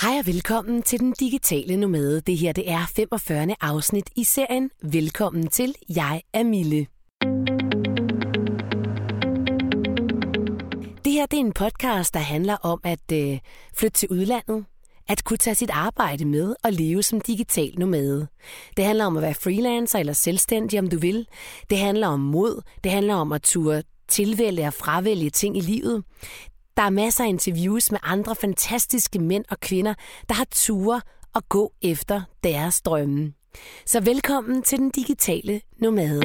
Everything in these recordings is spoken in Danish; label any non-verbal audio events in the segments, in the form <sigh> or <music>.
Hej og velkommen til Den Digitale Nomade. Det her det er 45. afsnit i serien Velkommen til. Jeg er Mille. Det her det er en podcast, der handler om at øh, flytte til udlandet, at kunne tage sit arbejde med og leve som digital nomade. Det handler om at være freelancer eller selvstændig, om du vil. Det handler om mod. Det handler om at turde tilvælge og fravælge ting i livet. Der er masser af interviews med andre fantastiske mænd og kvinder, der har ture og gå efter deres drømme. Så velkommen til den digitale nomade.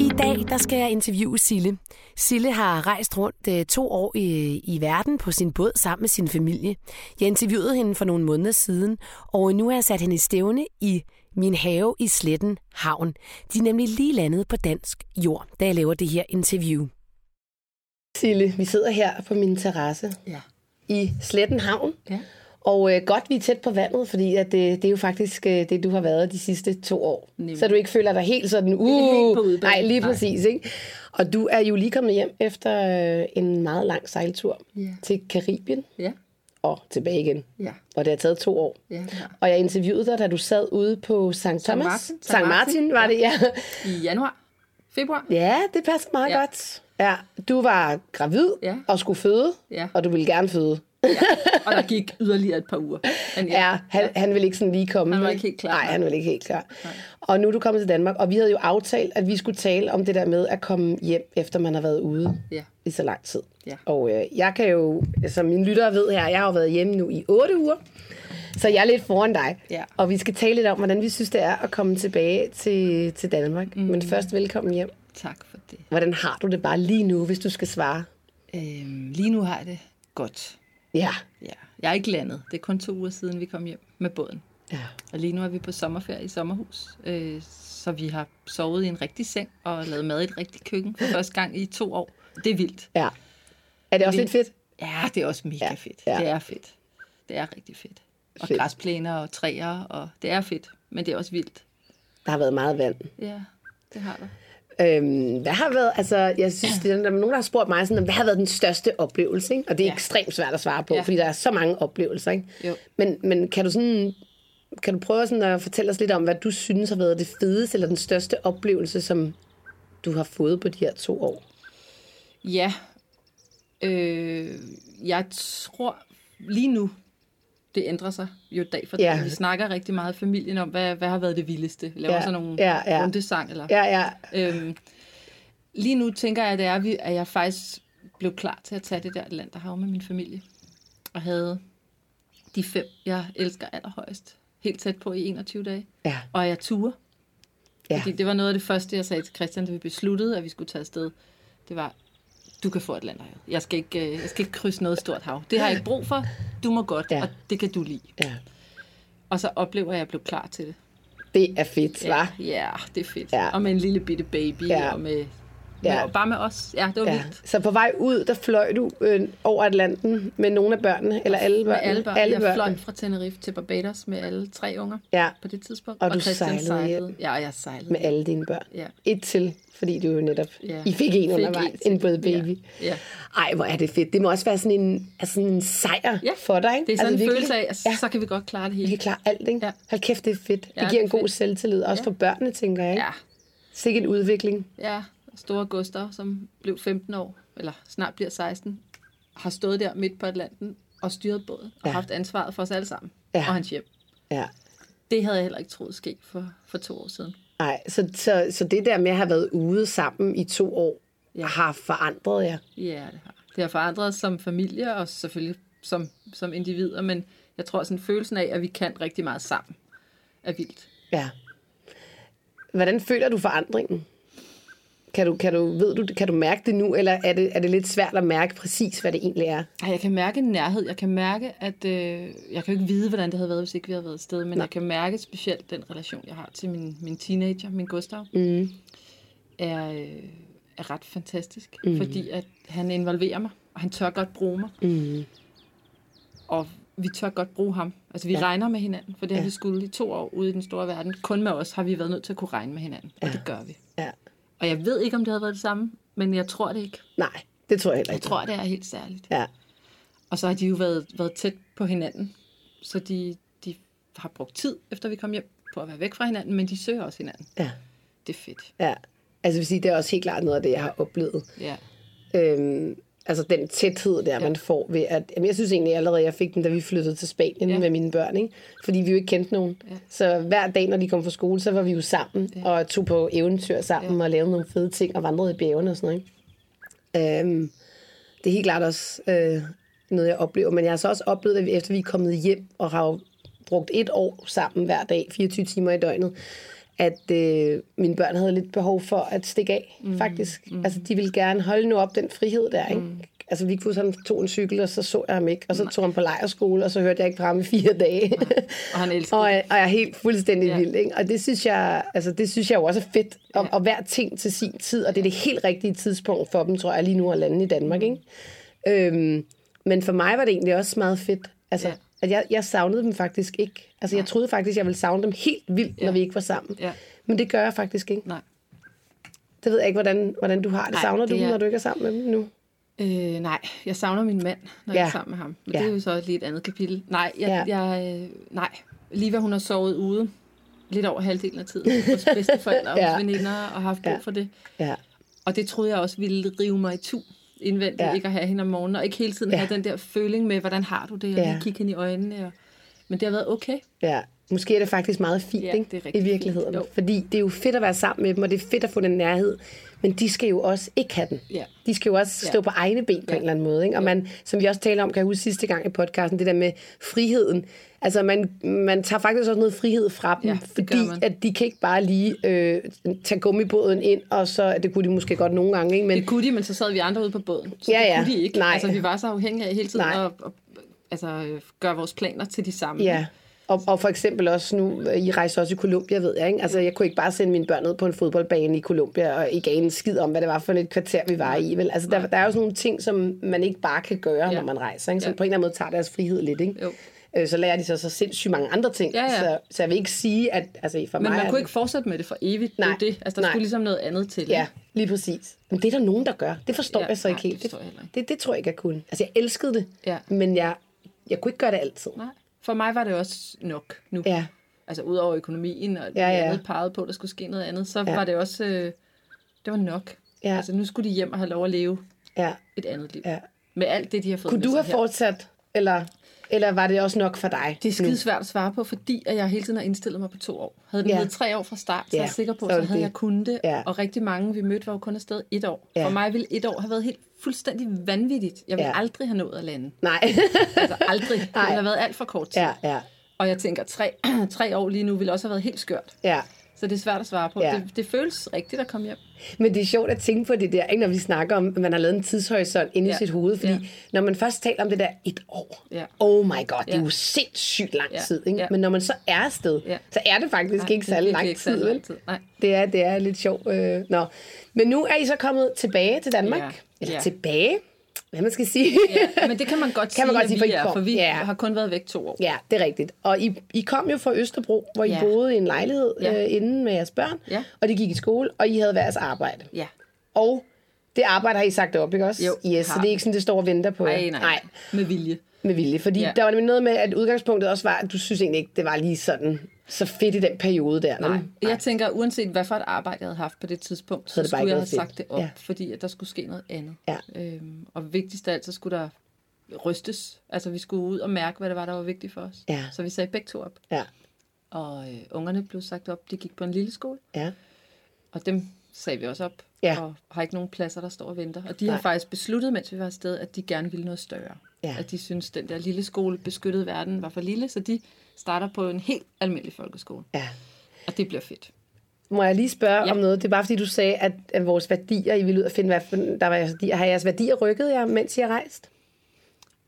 I dag der skal jeg interviewe Sille. Sille har rejst rundt øh, to år i, i verden på sin båd sammen med sin familie. Jeg interviewede hende for nogle måneder siden, og nu har jeg sat hende i stævne i min have i Sletten Havn. De er nemlig lige landet på dansk jord, da jeg laver det her interview. Sille, vi sidder her på min terrasse Ja. i Sletten Havn. Ja. Og øh, godt, vi er tæt på vandet, fordi at det, det er jo faktisk øh, det, du har været de sidste to år. Nemlig. Så du ikke føler dig helt sådan, uh, helt nej, lige Nej. præcis. Ikke? Og du er jo lige kommet hjem efter øh, en meget lang sejltur Ja. til Karibien Ja. og tilbage igen. Ja. Og det har taget to år. Ja, har. Og jeg interviewede dig, da du sad ude på St. Thomas. Martin. St. Martin var det, ja. I januar. Februar. Ja, det passer meget Ja. godt. Ja, du var gravid Ja. og skulle føde, Ja. og du ville gerne føde. Og der gik yderligere et par uger. Men Ja, han, han ville ikke sådan lige komme. Han var ikke helt klar. Nej, han ville ikke helt klar. Og nu er du kommet til Danmark, og vi havde jo aftalt, at vi skulle tale om det der med at komme hjem, efter man har været ude Ja. i så lang tid. Ja. Og øh, jeg kan jo, som mine lyttere ved her, jeg har jo været hjemme nu i 8 uger, så jeg er lidt foran dig. Ja. Og vi skal tale lidt om, hvordan vi synes, det er at komme tilbage til, til Danmark. Mm. Men først velkommen hjem. Tak for det. Hvordan har du det bare lige nu, hvis du skal svare? Øhm, lige nu har jeg det godt. Ja. Ja. Jeg er ikke landet. Det er kun to uger siden, vi kom hjem med båden. Ja. Og lige nu er vi på sommerferie i sommerhus. Øh, så vi har sovet i en rigtig seng og lavet mad i et rigtigt køkken for <laughs> første gang i to år. Det er vildt. ja. Er det også lidt fedt? Ja, det er også mega ja. fedt. ja. Det er fedt. Det er rigtig fedt. Og Fedt. græsplæner og træer, og det er fedt. Men det er også vildt. Der har været meget vand. Ja, det har der. Øhm, hvad har været, altså, jeg synes, det er, der er nogen, der har spurgt mig sådan, hvad har været den største oplevelse, ikke? Og det er ja. Ekstremt svært at svare på. Ja. fordi der er så mange oplevelser, ikke? Jo. Men, men kan du sådan, kan du prøve sådan at fortælle os lidt om, hvad du synes har været det fedeste, eller den største oplevelse, som du har fået på de her to år? Ja. Øh, jeg tror lige nu, det ændrer sig jo dag for dag. Ja. Vi snakker rigtig meget i familien om, hvad, hvad har været det vildeste. Vi laver Ja, sådan nogle ja, ja. rundesang. Eller, Ja, ja. Øhm, lige nu tænker jeg, at, det er, at jeg faktisk blev klar til at tage det der Atlanterhav med min familie. Og havde de fem, jeg elsker allerhøjst, helt tæt på i 21 dage. Ja. Og jeg turer. Ja. Fordi det var noget af det første, jeg sagde til Christian, da vi besluttede, at vi skulle tage afsted. Det var, du kan få Atlanterhavet. Jeg skal ikke, øh, jeg skal ikke krydse noget stort hav. Det har jeg ikke brug for. Du må godt, Ja. og det kan du lide. ja. Og så oplever jeg, at jeg blev klar til det. Det er fedt, ja. Ja, ja det er fedt. Ja. Og med en lille bitte baby, ja. og med, Ja. med, bare med os. Ja, det var Ja. vildt. Så på vej ud, der fløj du øh, over Atlanten med nogle af børnene, eller alle Med børnene? alle børn. Alle jeg børnene. fløj fra Tenerife til Barbados med alle tre unger Ja, på det tidspunkt. Og du Christian sejlede hjem. Ja, og jeg sejlede. med alle dine børn. Ja. Et til, fordi du jo netop... Ja. I fik en Fik undervejs, en både baby. Ja. ja. Ej, hvor er det fedt. Det må også være sådan en, altså sådan en sejr Ja. for dig, ikke? Det er sådan altså, en følelse af, at Ja. så kan vi godt klare det Vi hele. kan klare alt, ikke? Ja. Hold kæft, det er fedt. Ja, det giver det en god fedt. selvtillid, også Ja. for børnene, tænker jeg, ikke? Ja, Sikke en udvikling. ja. Store Gustav, som blev 15 år, eller snart bliver 16, har stået der midt på Atlanten og styret båden, og Ja. haft ansvaret for os alle sammen, Ja. og hans hjem. Ja. Det havde jeg heller ikke troet ske for, for to år siden. Ej, så, så, så det der med at have været ude sammen i to år, Ja. har forandret jer. Ja, det har. Det har forandret os som familie, og selvfølgelig som, som individer, men jeg tror sådan følelsen af, at vi kan rigtig meget sammen, er vildt. Ja. Hvordan føler du forandringen? Kan du, kan du, ved du, kan du mærke det nu, eller er det, er det lidt svært at mærke præcis, hvad det egentlig er? Jeg kan mærke en nærhed. Jeg kan mærke, at øh, jeg kan jo ikke vide, hvordan det havde været, hvis ikke vi havde været afsted, men Nej. Jeg kan mærke specielt den relation, jeg har til min, min teenager, min Gustav, Mm. er, øh, er ret fantastisk, mm. fordi at han involverer mig, og han tør godt bruge mig, Mm. og vi tør godt bruge ham. Altså, vi Ja. ja. regner med hinanden, for det har Ja. vi skulle i to år ude i den store verden. Kun med os har vi været nødt til at kunne regne med hinanden, og Ja. det gør vi. Ja. Og jeg ved ikke, om det havde været det samme, men jeg tror det ikke. Nej, det tror jeg heller Jeg ikke. tror, det er helt særligt. Ja. Og så har de jo været, været tæt på hinanden, så de, de har brugt tid, efter vi kom hjem, på at være væk fra hinanden, men de søger også hinanden. Ja. Det er fedt. Ja. Altså, jeg vil sige, det er også helt klart noget af det, jeg har oplevet. Ja. Øhm, altså den tæthed der, ja. man får ved at... Jamen, jeg synes egentlig allerede, jeg fik den, da vi flyttede til Spanien ja. Med mine børn, ikke? Fordi vi jo ikke kendte nogen. Ja. Så hver dag, når de kom fra skole, så var vi jo sammen ja. og tog på eventyr sammen ja. og lavede nogle fede ting og vandrede i bjergene og sådan noget. Ikke? Øhm, det er helt klart også øh, noget, jeg oplever. Men jeg har så også oplevet, at efter vi er kommet hjem og har brugt et år sammen hver dag, 24 timer i døgnet, at øh, mine børn havde lidt behov for at stikke af, mm, faktisk. Mm. Altså, de ville gerne holde nu op den frihed der, ikke? Mm. Altså, vi kunne sådan tog en cykel, og så så jeg ham ikke, og så tog han på lejerskole, og så hørte jeg ikke fra ham i fire dage. Og han elsker og, jeg- og jeg er helt fuldstændig ja. Ja. vild, ikke? Og det synes jeg, altså, det synes jeg jo også er fedt, og, og hver ting til sin tid, og det er det helt rigtige tidspunkt for dem, tror jeg, lige nu at lande i Danmark, ikke? Øhm, men for mig var det egentlig også meget fedt, altså, Ja. At jeg, jeg savnede dem faktisk ikke. Altså, jeg troede faktisk, jeg ville savne dem helt vildt, når Ja. vi ikke var sammen. Ja. Men det gør jeg faktisk ikke. Nej. Det ved jeg ikke, hvordan, hvordan du har det. Nej, Savner du det dem, er- når du ikke er sammen med dem nu? Øh, nej, jeg savner min mand, når Ja. jeg er sammen med ham. Men Ja. det er jo så et andet kapitel. Nej, jeg, Ja. jeg, øh, nej. Liva, hun har sovet ude lidt over halvdelen af tiden. Hos bedsteforældre og <laughs> Ja. veninder og haft brug Ja. for det. Ja. Og det troede jeg også ville rive mig i tu indvendigt, Ja. ikke at have hende om morgenen, og ikke hele tiden ja. have den der føling med, hvordan har du det, og Ja. lige kigge hende i øjnene. Og... Men det har været okay. Ja, måske er det faktisk meget fint, Ja, ikke? det er i virkeligheden. fint. Jo. Fordi det er jo fedt at være sammen med dem, og det er fedt at få den nærhed. Men de skal jo også ikke have den. Ja. De skal jo også stå Ja. på egne ben på Ja. en eller anden måde. Ikke? Og man, som vi også talte om, kan jeg huske sidste gang i podcasten, det der med friheden. Altså man, man tager faktisk også noget frihed fra dem, Ja, det fordi at de kan ikke bare lige øh, tage gummibåden ind, og så, det kunne de måske godt nogle gange, ikke? men Det kunne de, men så sad vi andre ude på båden. Så Ja, det ja. kunne de ikke. Nej. Altså, vi var så afhængige af hele tiden Nej. altså, gøre vores planer til de samme. Ja, og, og for eksempel også nu, I rejser også i Colombia, ved jeg, ikke? Altså, jeg kunne ikke bare sende mine børn ned på en fodboldbane i Colombia, og ikke en skid om, hvad det var for et kvarter, vi var i, vel? Altså, der, der er jo sådan nogle ting, som man ikke bare kan gøre, Ja. når man rejser, ikke? Så Ja. på en eller anden måde tager deres frihed lidt, ikke? Jo. Øh, Så lærer de så, så sindssygt mange andre ting. Ja, ja. Så, så jeg vil ikke sige, at altså, for Men mig man er kunne det- ikke fortsætte med det for evigt. Nej. Det det. Altså, der Nej. skulle ligesom noget andet til. Ja, lige præcis. Men det er der nogen, der gør. Det forstår Ja, jeg så nej, ikke helt. det ikke. det, det tror jeg ikke, jeg kunne. Altså, jeg elskede det, Ja. men jeg, jeg kunne ikke gøre det altid. Nej. For mig var det også nok nu. Ja, Altså udover økonomien og Ja, ja, andet pegede på, at der skulle ske noget andet, så Ja. var det også, øh, det var nok. Ja. Altså nu skulle de hjem og have lov at leve ja, et andet liv. ja. Med alt det, de har fået Kunne du have her. fortsat, eller, eller var det også nok for dig? Det er skide svært at svare på, fordi at jeg hele tiden har indstillet mig på to år. Havde den Ja. været tre år fra start, så Ja, er jeg sikker på, så så, det havde det. jeg kunnet det. Ja. Og rigtig mange, vi mødte, var jo kun afsted et år. Ja. For mig ville et år have været helt fuldstændig vanvittigt. Jeg ville Ja. aldrig have nået at lande. Nej. <laughs> Altså aldrig. Det ville have været alt for kort tid. ja, ja, Og jeg tænker, tre, <clears throat> tre år lige nu ville også have været helt skørt. ja. Så det er svært at svare på. Ja. Det, det føles rigtigt at komme hjem. Men det er sjovt at tænke på det der, ikke, når vi snakker om, at man har lavet en tidshorisont inde i Ja. sit hoved. Fordi Ja. når man først taler om det der et år, Ja. oh my god, det er Ja. jo sindssygt lang Ja. tid. Ikke? Ja. Men når man så er afsted, Ja. så er det faktisk Nej, ikke er særlig lang tid. vel? Nej. Det er, det er lidt sjovt. Øh, nå. Men nu er I så kommet tilbage til Danmark. Ja. Eller Ja. tilbage, hvad man skal sige. Ja, men det kan man godt <laughs> Kan sige, man godt at sige, for vi er, for vi Ja. har kun været væk to år. Ja, det er rigtigt. Og I, I kom jo fra Østerbro, hvor I Ja. boede i en lejlighed Ja. øh, inden med jeres børn, Ja. og de gik i skole, og I havde hver jeres arbejde. Ja. Og det arbejde har I sagt op, ikke også? Jo, yes, så har det er ikke sådan, det står og venter på. Nej, nej, nej. Med vilje. Med vilje. Fordi ja. Der var nemlig noget med, at udgangspunktet også var, at du synes egentlig ikke, det var lige sådan så fedt i den periode der. Nej. vel? Jeg tænker, uanset hvad for et arbejde jeg havde haft på det tidspunkt, så, det bare skulle jeg have fedt. sagt det op, ja. fordi at der skulle ske noget andet. Ja. Øhm, og vigtigst af alt, så skulle der rystes. Altså, vi skulle ud og mærke, hvad det var, der var vigtigt for os. Ja. Så vi sagde begge to op. Ja, Og øh, ungerne blev sagt op. De gik på en lille skole, ja, og dem sagde vi også op. Ja. Og har ikke nogen pladser, der står og venter. Og de Nej. har faktisk besluttet, mens vi var afsted, at de gerne ville noget større. Ja. At de synes, den der lille skole, beskyttede verden, var for lille, så de starter på en helt almindelig folkeskole. ja. Og det bliver fedt. Må jeg lige spørge ja. Ja. om noget? Det er bare fordi, du sagde, at, at vores værdier, I ville ud og finde, hvad for, der var jeres værdier. Har jeres værdier rykket jer, mens I har rejst?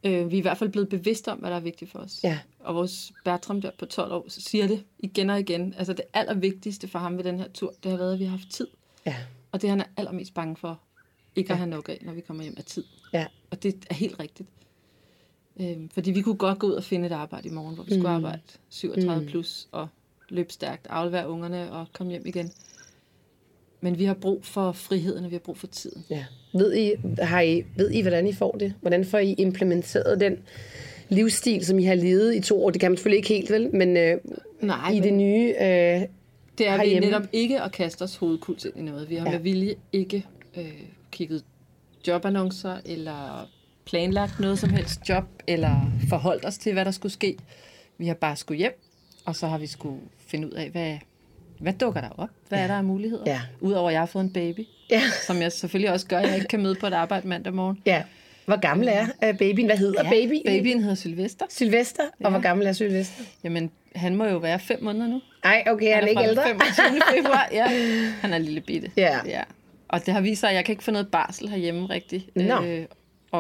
Øh, vi er i hvert fald blevet bevidste om, hvad der er vigtigt for os. Ja. Og vores Bertram der på 12 år siger det igen og igen. Altså det allervigtigste for ham ved den her tur, det har været, at vi har haft tid. Ja, Og det han er allermest bange for, ikke at have nok af, når vi kommer hjem af tid. ja, Og det er helt rigtigt. Øhm, fordi vi kunne godt gå ud og finde et arbejde i morgen, hvor vi skulle arbejde 37 mm. plus og løbe stærkt, aflevere ungerne og komme hjem igen. Men vi har brug for friheden, og vi har brug for tiden. ja. Ved I, har I, ved I, hvordan I får det? Hvordan får I implementeret den livsstil, som I har levet i to år? Det kan man selvfølgelig ikke helt, vel? Men øh, Nej, i men- det nye... Øh, Det er vi herhjemme. netop ikke at kaste os hovedkuls ind i noget. Vi har ja. med vilje ikke øh, kigget jobannoncer, eller planlagt noget som helst job, eller forholdt os til, hvad der skulle ske. Vi har bare skulle hjem, og så har vi skulle finde ud af, hvad, hvad dukker der op? Hvad er der af muligheder? Ja. Udover at jeg har fået en baby, ja, som jeg selvfølgelig også gør, at jeg ikke kan møde på et arbejde mandag morgen. ja. Hvor gammel er øh, babyen? Hvad hedder babyen? Babyen hedder Sylvester. Sylvester. Og Ja. hvor gammel er Sylvester? Jamen, han må jo være fem måneder nu. Ej, okay, han er ikke ældre. 25. februar, ja. Han er lille bitte. Ja. ja. Og det har vist sig, at jeg kan ikke få noget barsel herhjemme rigtigt. Nå. Øh,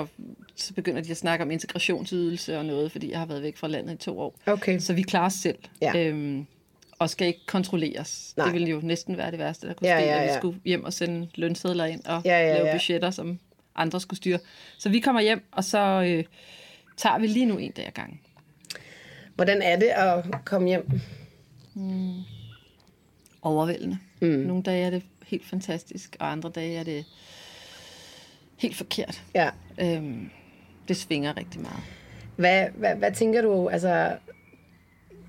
og så begynder de at snakke om integrationsydelse og noget, fordi jeg har været væk fra landet i to år. Okay. Så vi klarer os selv. Ja. Øhm, og skal ikke kontrolleres. Nej. Det ville jo næsten være det værste, der kunne Ja, ske, ja, at ja. vi skulle hjem og sende lønsedler ind og Ja, ja, lave ja. budgetter, som andre skulle styre. Så vi kommer hjem, og så øh, tager vi lige nu en dag ad gangen. Hvordan er det at komme hjem? overvældende. Mm. Nogle dage er det helt fantastisk, og andre dage er det helt forkert. Ja. Øhm, det svinger rigtig meget. Hvad, hvad, hvad tænker du, altså,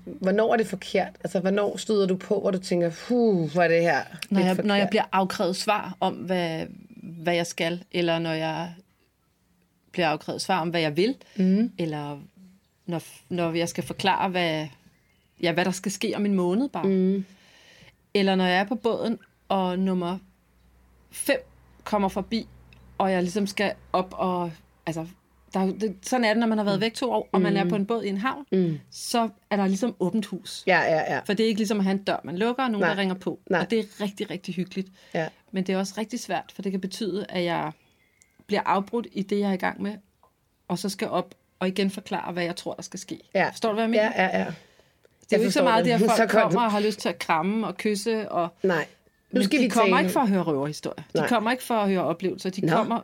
hvornår er det forkert? Altså, hvornår støder du på, hvor du tænker, puh, hvor er det her Når jeg, forkert? når jeg bliver afkrævet svar om, hvad, hvad jeg skal, eller når jeg bliver afkrævet svar om, hvad jeg vil, mm. eller når, når jeg skal forklare, hvad, ja, hvad der skal ske om en måned bare. Mm. Eller når jeg er på båden, og nummer 5 kommer forbi, og jeg ligesom skal op og... Altså, der, er det, sådan er det, når man har været væk to år, og man er på en båd i en havn, mm. så er der ligesom åbent hus. Ja, ja, ja. For det er ikke ligesom at have en dør, man lukker, og nogen, Nej. der ringer på. Nej. Og det er rigtig, rigtig hyggeligt. ja. Men det er også rigtig svært, for det kan betyde, at jeg bliver afbrudt i det, jeg er i gang med, og så skal op og igen forklare, hvad jeg tror, der skal ske. Ja. Forstår du, hvad jeg mener? Ja, ja, ja. det er jo ikke så meget det, at <laughs> folk Så kommer og har lyst til at kramme og kysse. Og, Nej. Nu men skal de vi kommer tale. ikke for at høre røverhistorier. De Nej. kommer ikke for at høre oplevelser. De Nå. kommer,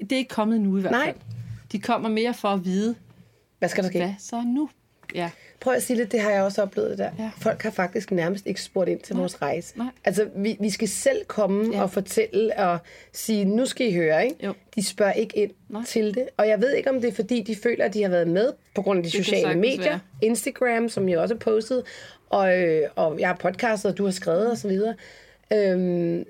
det er ikke kommet nu i hvert Nej. fald. De kommer mere for at vide, Hvad skal der ske? hvad så nu? Ja. Prøv at sige det, det har jeg også oplevet det der. Ja. Folk har faktisk nærmest ikke spurgt ind til vores rejse. Nej. Altså, vi, vi skal selv komme Ja. og fortælle og sige, nu skal I høre, ikke? Jo. De spørger ikke ind Nej. til det. Og jeg ved ikke, om det er fordi, de føler, at de har været med på grund af de kan sociale medier. være. Instagram, som jeg også har postet. Og, øh, og jeg har podcastet, og du har skrevet osv. Øhm,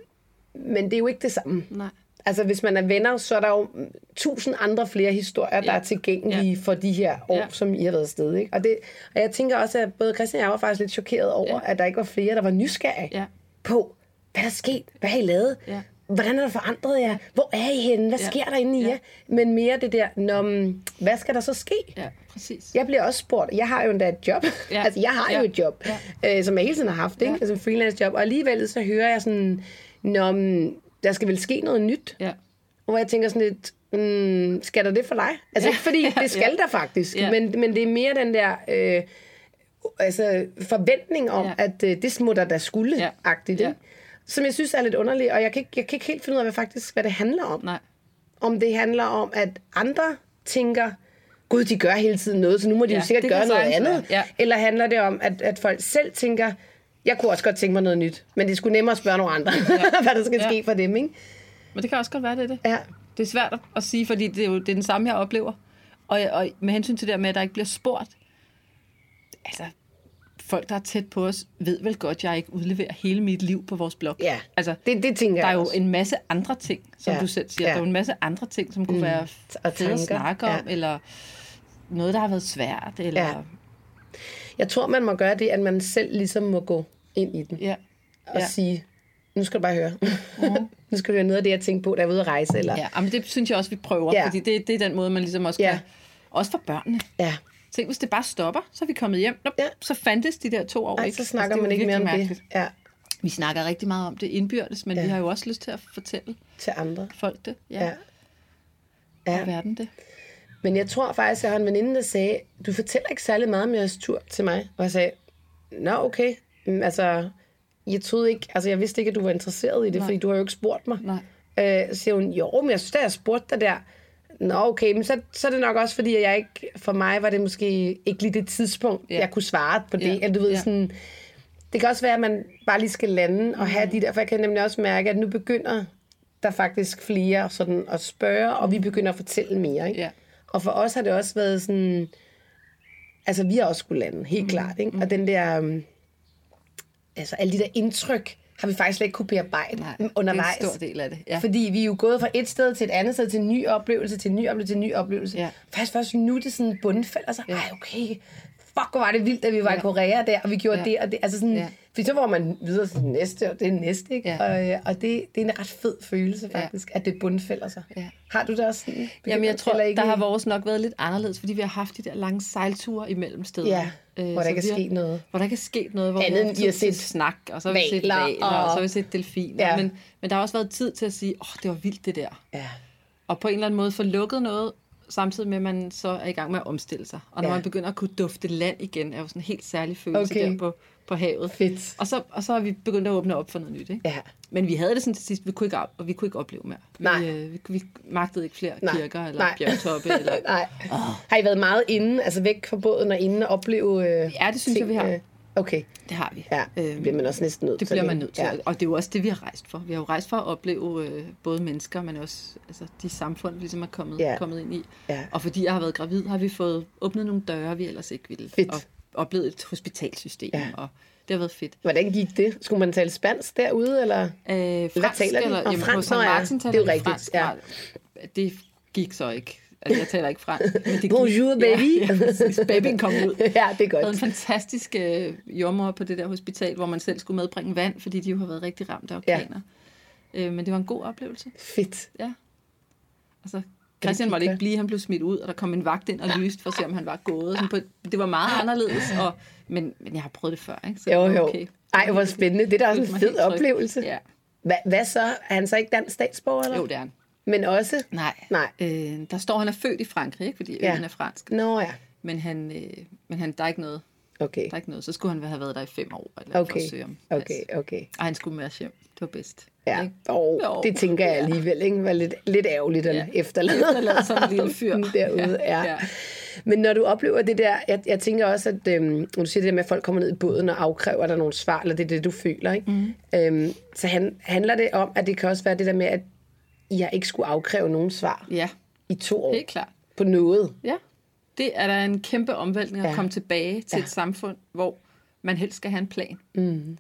men det er jo ikke det samme. Nej. Altså, hvis man er venner, så er der jo tusind andre flere historier, der Ja. er tilgængelige for de her år, Ja. som I har været afsted. Ikke? Og, det, og jeg tænker også, at både Christian og jeg var faktisk lidt chokeret over, Ja. at der ikke var flere, der var nysgerrige Ja. på, hvad der er sket, hvad har I lavet, Ja. Hvordan er der forandret jer, hvor er I henne, hvad Ja. sker der inde i Ja. jer? Men mere det der, Nå, hvad skal der så ske? Ja, præcis. Jeg bliver også spurgt, jeg har jo endda et job, Ja. <laughs> altså jeg har jo Ja. et job, øh, som jeg hele tiden har haft, ikke? Ja. altså en freelance job, og alligevel så hører jeg sådan, Nå, der skal vel ske noget nyt, Ja. hvor jeg tænker sådan lidt, mm, skal der det for dig? Altså Ja. ikke fordi, <laughs> det skal Ja. der faktisk, Ja. men, men det er mere den der øh, altså, forventning om, Ja. at øh, det må der skulle, Ja. agtigt, Ja. Som jeg synes er lidt underligt, og jeg kan, ikke, jeg kan ikke helt finde ud af, hvad faktisk hvad det handler om. Nej. Om det handler om, at andre tænker, gud, de gør hele tiden noget, så nu må de Ja, jo sikkert gøre noget andet. være, ja. Eller handler det om, at, at folk selv tænker, jeg kunne også godt tænke mig noget nyt, men det skulle nemmere at spørge nogle andre, <laughs> hvad der skal Ja. ske for dem, ikke? Men det kan også godt være, det er det. Ja. Det er svært at sige, fordi det er jo det er den samme, jeg oplever. Og, og med hensyn til det der med, at der ikke bliver spurgt, altså, folk, der er tæt på os, ved vel godt, at jeg ikke udleverer hele mit liv på vores blog. Ja, Altså, det, det tænker der er jeg jo også. en masse andre ting, som Ja, du selv siger. ja. Der er jo en masse andre ting, som kunne være Og fede at snakke om, ja. eller noget, der har været svært, eller... Ja. Jeg tror, man må gøre det, at man selv ligesom må gå ind i den. ja. Og Ja. sige, nu skal du bare høre. <laughs> nu skal du høre noget af det, jeg tænkte på, da jeg var ude at rejse. Eller... Ja, men det synes jeg også, vi prøver, Ja. fordi det, det er den måde, man ligesom også Ja. kan... Også for børnene. ja. Tænk, hvis det bare stopper, så er vi kommet hjem. Nå, Ja. Så fandtes de der to år Ej, ikke. så snakker Altså, det er man ikke mere om virkelig det. mærkeligt. Ja, Vi snakker rigtig meget om det indbyrdes, men Ja. vi har jo også lyst til at fortælle til andre. folk det. Ja, Ja. ja. verden det. Men jeg tror faktisk, jeg har en veninde, der sagde, du fortæller ikke særlig meget om jeres tur til mig. Og jeg sagde, nå okay, Mm, altså, jeg troede ikke, altså jeg vidste ikke, at du var interesseret i det, Nej. fordi du har jo ikke spurgt mig. Nej. Øh, siger hun, jo, men jeg synes, da jeg spurgte dig der, nå okay, men så, så er det nok også, fordi at jeg ikke, for mig var det måske ikke lige det tidspunkt, Ja. jeg kunne svare på det. Ja. Eller du ved, Ja. sådan, det kan også være, at man bare lige skal lande og have de der, for jeg kan nemlig også mærke, at nu begynder der faktisk flere sådan at spørge, og vi begynder at fortælle mere. Ikke? Ja. Og for os har det også været sådan... Altså, vi har også skulle lande, helt mm. klart. Ikke? Og den der... Um, altså, alle de der indtryk har vi faktisk slet ikke kunne bearbejde Nej, undervejs. det er en stor del af det. Ja. Fordi vi er jo gået fra et sted til et andet sted, til en ny oplevelse, til en ny oplevelse, til en ny oplevelse. Ja. Faktisk først nu det sådan bundfald, og så, Ja. ej okay, fuck hvor var det vildt, at vi var Ja. i Korea der, og vi gjorde Ja. det og det. Altså sådan, Ja. fordi så var man videre til det næste, og det er næste, ikke? Ja. Og, øh, og det, det er en ret fed følelse faktisk, at det bundfælder sig. Ja. Har du det også sådan? Jamen, jeg tror, ikke? der har vores nok været lidt anderledes, fordi vi har haft de der lange sejlture imellem steder. Ja, hvor der er har- sket noget. Hvor der er sket noget, hvor Andet end I har set snak, og så har vi set valer, og... og- så har vi set delfiner. Ja. Men, men der har også været tid til at sige, åh, oh, det var vildt det der. Ja. Og på en eller anden måde få lukket noget, samtidig med, at man så er i gang med at omstille sig. Og når Ja. man begynder at kunne dufte land igen, er jo sådan en helt særlig følelse Okay. der på, på havet. Fedt. Og så, og så har vi begyndt at åbne op for noget nyt. Ikke? Ja. Men vi havde det sådan til sidst, vi kunne ikke, og vi kunne ikke opleve mere. Nej. Vi, øh, vi, vi magtede ikke flere Nej. kirker eller Nej. bjergtoppe. <laughs> Eller, Nej. Har I været meget inde, altså væk fra båden og inde og opleve øh, Ja, det synes jeg, vi har. Okay, det har vi. ja, det bliver man også næsten nødt Øhm, Det til. bliver man nødt til. Ja. Og det er jo også det, vi har rejst for. Vi har jo rejst for at opleve øh, både mennesker, men også altså, de samfund, vi ligesom er kommet, Ja. kommet ind i. Ja. Og fordi jeg har været gravid, har vi fået åbnet nogle døre, vi ellers ikke ville. Fedt. Og oplevet et hospitalsystem. Ja. Og det har været fedt. Hvordan gik det? Skulle man tale spansk derude, eller? Øh, fransk, taler de? Eller, jamen, fransk. Martin Det er taler jo rigtigt, fransk. ja. Det gik så ikke. Altså, jeg taler ikke fransk. Men det gik. Bonjour, baby. <laughs> Ja. Babyen kom ud. <laughs> ja, det er Jeg havde en godt. fantastisk øh, jordmor på det der hospital, hvor man selv skulle medbringe vand, fordi de jo har været rigtig ramt af orkaner. Ja. Øh, men det var en god oplevelse. Fedt. Ja. Altså, Christian måtte ikke blive, han blev smidt ud, og der kom en vagt ind og lyste for at se, om han var gået. Sådan på, det var meget anderledes, og, men, men jeg har prøvet det før, ikke? Så Jo, jo. okay. Ej, hvor spændende. Det er da også en fed oplevelse. Ja. Hvad, hvad så? Er han så ikke dansk statsborger, eller? Jo, det er han. Men også? Nej. Nej. Øh, der står, han er født i Frankrig, ikke? fordi Ja. øen er fransk. Nå ja, Men, han, øh, men han, der, er ikke noget, okay. der er ikke noget. Så skulle han have været der i fem år, eller for Okay, at søge om pas. okay, okay. Og han skulle med os hjem. Det var bedst. Ja, Ikke? og Jo. det tænker jeg alligevel, ikke? Var lidt, lidt ærgerligt at Ja. efterlade. Efterlade sådan en lille fyr. <laughs> Derude, ja. Ja. Men når du oplever det der, jeg, jeg tænker også, at øhm, når du siger det der med, at folk kommer ned i båden og afkræver dig nogle svar, eller det er det, du føler, ikke? Mm. Øhm, så han, handler det om, at det kan også være det der med, at jeg ikke skulle afkræve nogen svar ja, i to år helt klart. på noget. Ja. Det er der en kæmpe omvæltning at Ja. komme tilbage til Ja. et samfund, hvor man helst skal have en plan. Mm.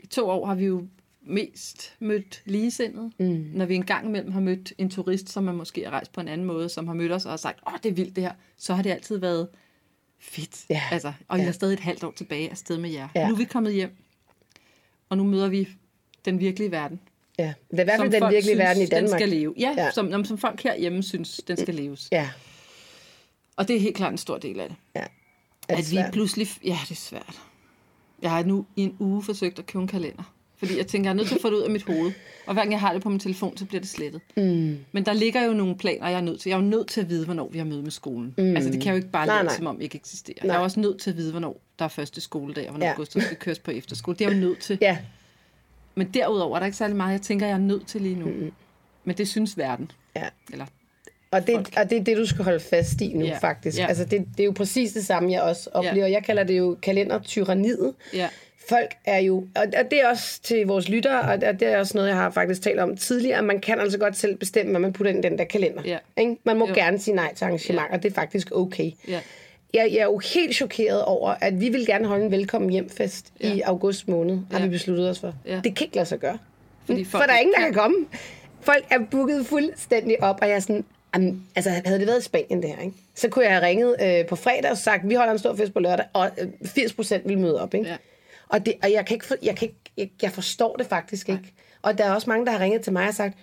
I to år har vi jo mest mødt ligesindede. Mm. Når vi engang imellem har mødt en turist, som man måske har rejst på en anden måde, som har mødt os og har sagt, åh, det er vildt det her, så har det altid været fedt. Ja. Altså, og Ja. jeg er stadig et halvt år tilbage afsted med jer. Ja. Nu er vi kommet hjem, og nu møder vi den virkelige verden. Ja. Det er i hvert fald den virkelige synes, verden i Danmark. Den skal leve. Ja, Ja. Som, som, folk herhjemme synes, den skal leves. Ja, Og det er helt klart en stor del af det. ja. Er det at vi svært? pludselig... Ja, det er svært. Jeg har nu i en uge forsøgt at købe en kalender. Fordi jeg tænker, jeg er nødt til at få det ud af mit hoved. Og hver gang jeg har det på min telefon, så bliver det slettet. Mm. Men der ligger jo nogle planer, jeg er nødt til. Jeg er jo nødt til at vide, hvornår vi har møde med skolen. Mm. Altså, det kan jeg jo ikke bare lade, som om ikke eksisterer. Nej. Jeg er også nødt til at vide, hvornår der er første skoledag, og hvornår ja. Gustav skal køres på efterskole. Det er jeg jo nødt til. Ja, Men derudover er der ikke særlig meget, jeg tænker, jeg er nødt til lige nu. Mm. Men det synes verden. ja. Eller, Og det, og det er det, du skal holde fast i nu, Ja. faktisk. Ja. Altså, det, det er jo præcis det samme, jeg også oplever. Jeg kalder det jo kalendertyranniet. ja. Folk er jo, og og det er også til vores lyttere, og det er også noget, jeg har faktisk talt om tidligere, man kan altså godt selv bestemme, hvad man putter ind i den der kalender. Ja. Ikke? Man må Jo. gerne sige nej til arrangementer, det er faktisk okay. Ja. Jeg, jeg er jo helt chokeret over, at vi vil gerne holde en velkommen hjemfest ja. i august måned, har Ja. vi besluttet os for. Ja. Det kan ikke lade sig gøre. Fordi For folk der er ingen, der kan komme. Folk er booket fuldstændig op, og jeg er sådan, Jamen, altså, havde det været i Spanien det her, ikke? så kunne jeg have ringet øh, på fredag og sagt, vi holder en stor fest på lørdag, og øh, 80 procent vil møde op. Ikke? Ja. Og, det, og jeg, kan ikke for, jeg, kan ikke, jeg, jeg forstår det faktisk ikke. Og der er også mange, der har ringet til mig og sagt,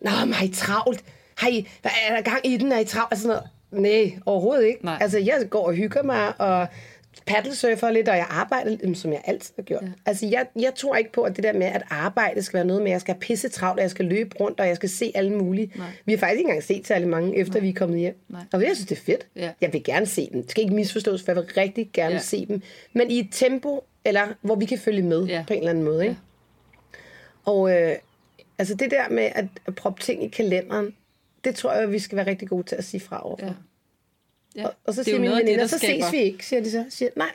Nå, men har I travlt? Har I, er der gang i den? Er I travlt? Altså sådan noget. Nej, overhovedet ikke. Nej. Altså, jeg går og hygger mig, og paddlesurfer lidt, og jeg arbejder, lidt, som jeg altid har gjort. Ja. Altså, jeg, jeg tror ikke på, at det der med, at arbejde skal være noget med, at jeg skal have pisse travlt, og jeg skal løbe rundt, og jeg skal se alle mulige. Nej. Vi har faktisk ikke engang set særlig mange, efter Nej. vi er kommet hjem. Nej. Og jeg synes, det er fedt. Ja. Jeg vil gerne se dem. Det skal ikke misforstås, for jeg vil rigtig gerne ja. Ja. se dem. Men i et tempo, eller hvor vi kan følge med Ja. på en eller anden måde. Ikke? Og øh, altså det der med at proppe ting i kalenderen, det tror jeg, vi skal være rigtig gode til at sige fra overfor. Ja. Ja. Og, og så er siger mine det, veninder, der så skaber- ses vi ikke, siger de så. Siger, nej,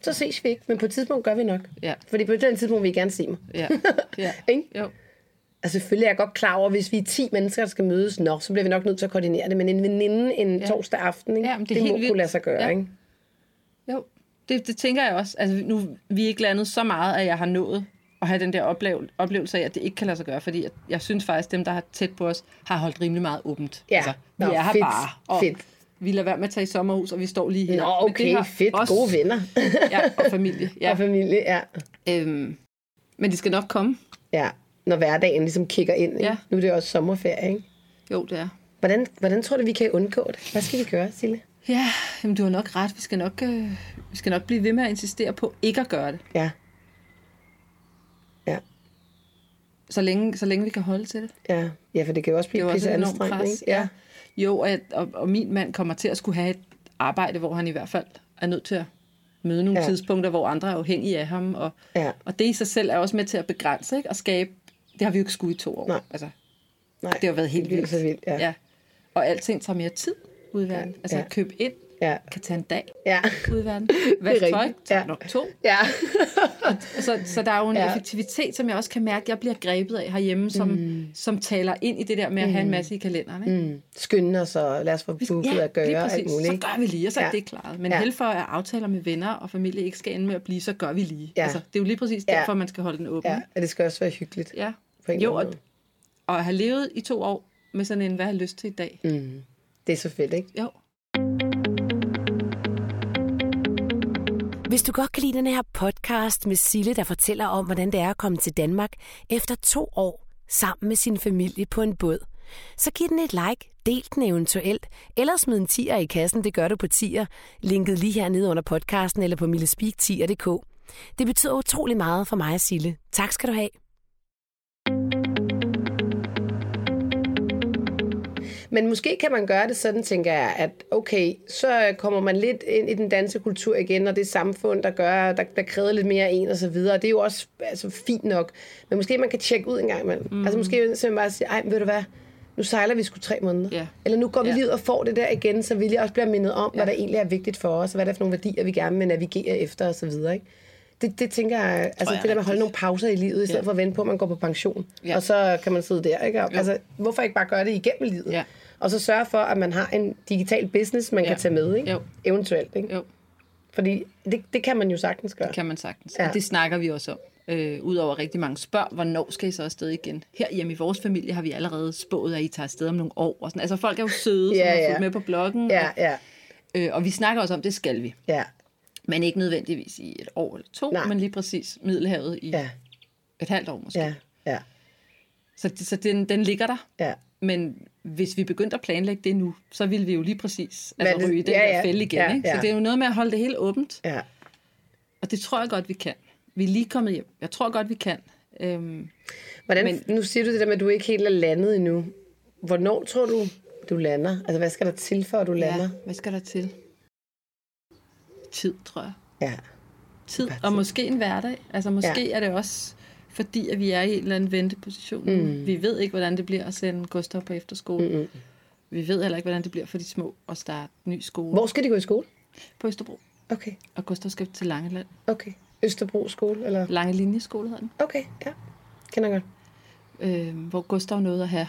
så ses vi ikke, men på et tidspunkt gør vi nok. Ja. Fordi på et tidspunkt vil I gerne se mig. Ja. <laughs> ja. Ikke? Jo. Altså selvfølgelig er jeg godt klar over, hvis vi er 10 mennesker, der skal mødes, nå, så bliver vi nok nødt til at koordinere det. Men en veninde en ja. torsdag aften, ikke? Ja, det det, må vildt. kunne lade sig gøre, Ja. ikke? Jo, det, det tænker jeg også. Altså, nu vi er ikke landet så meget, at jeg har nået at have den der oplev- oplevelse af, at det ikke kan lade sig gøre, fordi jeg, jeg synes faktisk, dem, der har tæt på os, har holdt rimelig meget åbent. Ja. Altså, vi Nå, er her fedt, bare, og fedt. vi lader være med at tage i sommerhus, og vi står lige her. Nå, Men det okay, har fedt. også- Gode venner. <laughs> Ja, og familie. Ja. Og familie, ja. Øhm, men de skal nok komme. ja. Når hverdagen ligesom kigger ind. Ikke? Ja. Nu er det også sommerferie, ikke? Jo, det er. Hvordan, hvordan tror du, vi kan undgå det? Hvad skal vi gøre, Sille? Ja, jamen, du har nok ret. Vi skal nok, øh, vi skal nok blive ved med at insistere på ikke at gøre det. Ja. Så længe, så længe vi kan holde til det. Ja, ja for det kan jo også Det blive også pisse anstrengende, pres. ikke? Ja. Jo, og, og, og min mand kommer til at skulle have et arbejde, hvor han i hvert fald er nødt til at møde nogle Ja. ja. tidspunkter, hvor andre er afhængige af ham. Og, Ja. og det i sig selv er også med til at begrænse ikke? og skabe... Det har vi jo ikke skulle i to år. Nej. Altså, Nej, det har været helt det vildt. så vildt, ja. ja. Og alting tager mere tid ude i verden. Altså ja. at købe ind Ja. kan tage en dag Ja. ude i verden. <laughs> Vask tøj tager Ja. nok to. Ja. Så, så der er jo en Ja. ja. effektivitet, som jeg også kan mærke, jeg bliver grebet af herhjemme, som, mm. som taler ind i det der med at have en masse i kalenderen. Ikke? Mm. Skynde os og lad os få booket at gøre lige alt muligt. Så ikke? gør vi lige, og så er Ja. det klaret. Men Ja. ja. held for, at aftaler med venner og familie ikke skal ende med at blive, så gør vi lige. Ja. Altså, det er jo lige præcis Ja. derfor, man skal holde den åben. Ja, og det skal også være hyggeligt. ja. Jo, og, og at have levet i to år med sådan en, hvad har jeg lyst til i dag? Mm. Det er så fedt, ikke? Jo. Hvis du godt kan lide den her podcast med Sille, der fortæller om, hvordan det er at komme til Danmark efter to år sammen med sin familie på en båd, så giv den et like, del den eventuelt, eller smid en tier i kassen, det gør du på tier, linket lige hernede under podcasten eller på millespeak10.dk. Det betyder utrolig meget for mig og Sille. Tak skal du have. Men måske kan man gøre det sådan, tænker jeg, at okay, så kommer man lidt ind i den danske kultur igen, og det samfund, der gør, der, der kræver lidt mere af en og så videre. Og det er jo også altså, fint nok. Men måske man kan tjekke ud en gang imellem. Mm. Altså måske simpelthen bare sige, ej, ved du hvad, nu sejler vi sgu tre måneder. Ja. Eller nu går vi Ja. lige ud og får det der igen, så vi lige også bliver mindet om, hvad der egentlig er vigtigt for os, og hvad der er for nogle værdier, vi gerne vil navigere efter og så videre. Ikke? Det, det tænker jeg, altså jeg det der med at holde nogle pauser i livet, i stedet Ja. for at vente på, at man går på pension. Ja. Og så kan man sidde der, ikke? Og, altså, hvorfor ikke bare gøre det igennem livet? Ja. Og så sørge for, at man har en digital business, man Ja. kan tage med, ikke? Jo. Eventuelt, ikke? Jo, Fordi det, det kan man jo sagtens gøre. kan man sagtens. Ja. Ja. Og det snakker vi også om. Øh, Udover rigtig mange spørg, hvornår skal I så afsted igen? Her hjemme i vores familie har vi allerede spået, at I tager afsted om nogle år. Og sådan. Altså folk er jo søde, Ja, som har ja. fulgt med på bloggen. Ja, ja, Og, øh, og vi snakker også om, det skal vi. ja, Men ikke nødvendigvis i et år eller to, Nej. Men lige præcis Middelhavet i ja, et halvt år måske. ja, ja, Så, så den, den ligger der. ja. Men hvis vi begyndte at planlægge det nu, så ville vi jo lige præcis altså, Men ryge i den ja, der fælde igen. Ja, ikke? ja. Så det er jo noget med at holde det hele åbent. ja. Og det tror jeg godt, vi kan. Vi er lige kommet hjem. Jeg tror godt, vi kan. Øhm, Hvordan, Men, nu siger du det der med, at du ikke helt er landet endnu. Hvornår tror du, du lander? Altså, hvad skal der til, for at du lander? ja, hvad skal der til? Tid, tror jeg. Ja. Tid, og måske en hverdag. Altså måske Ja. er det også fordi, at vi er i en eller anden venteposition. Mm. Vi ved ikke, hvordan det bliver at sende Gustav på efterskole. Mm-hmm. Vi ved heller ikke, hvordan det bliver for de små at starte ny skole Hvor skal de gå i skole? på Østerbro. Okay, Og Gustav skal til Langeland. okay. Østerbro skole, eller? Lange linjeskole hedder den. Okay, ja. Kender godt. Øh, hvor Gustav nåede at have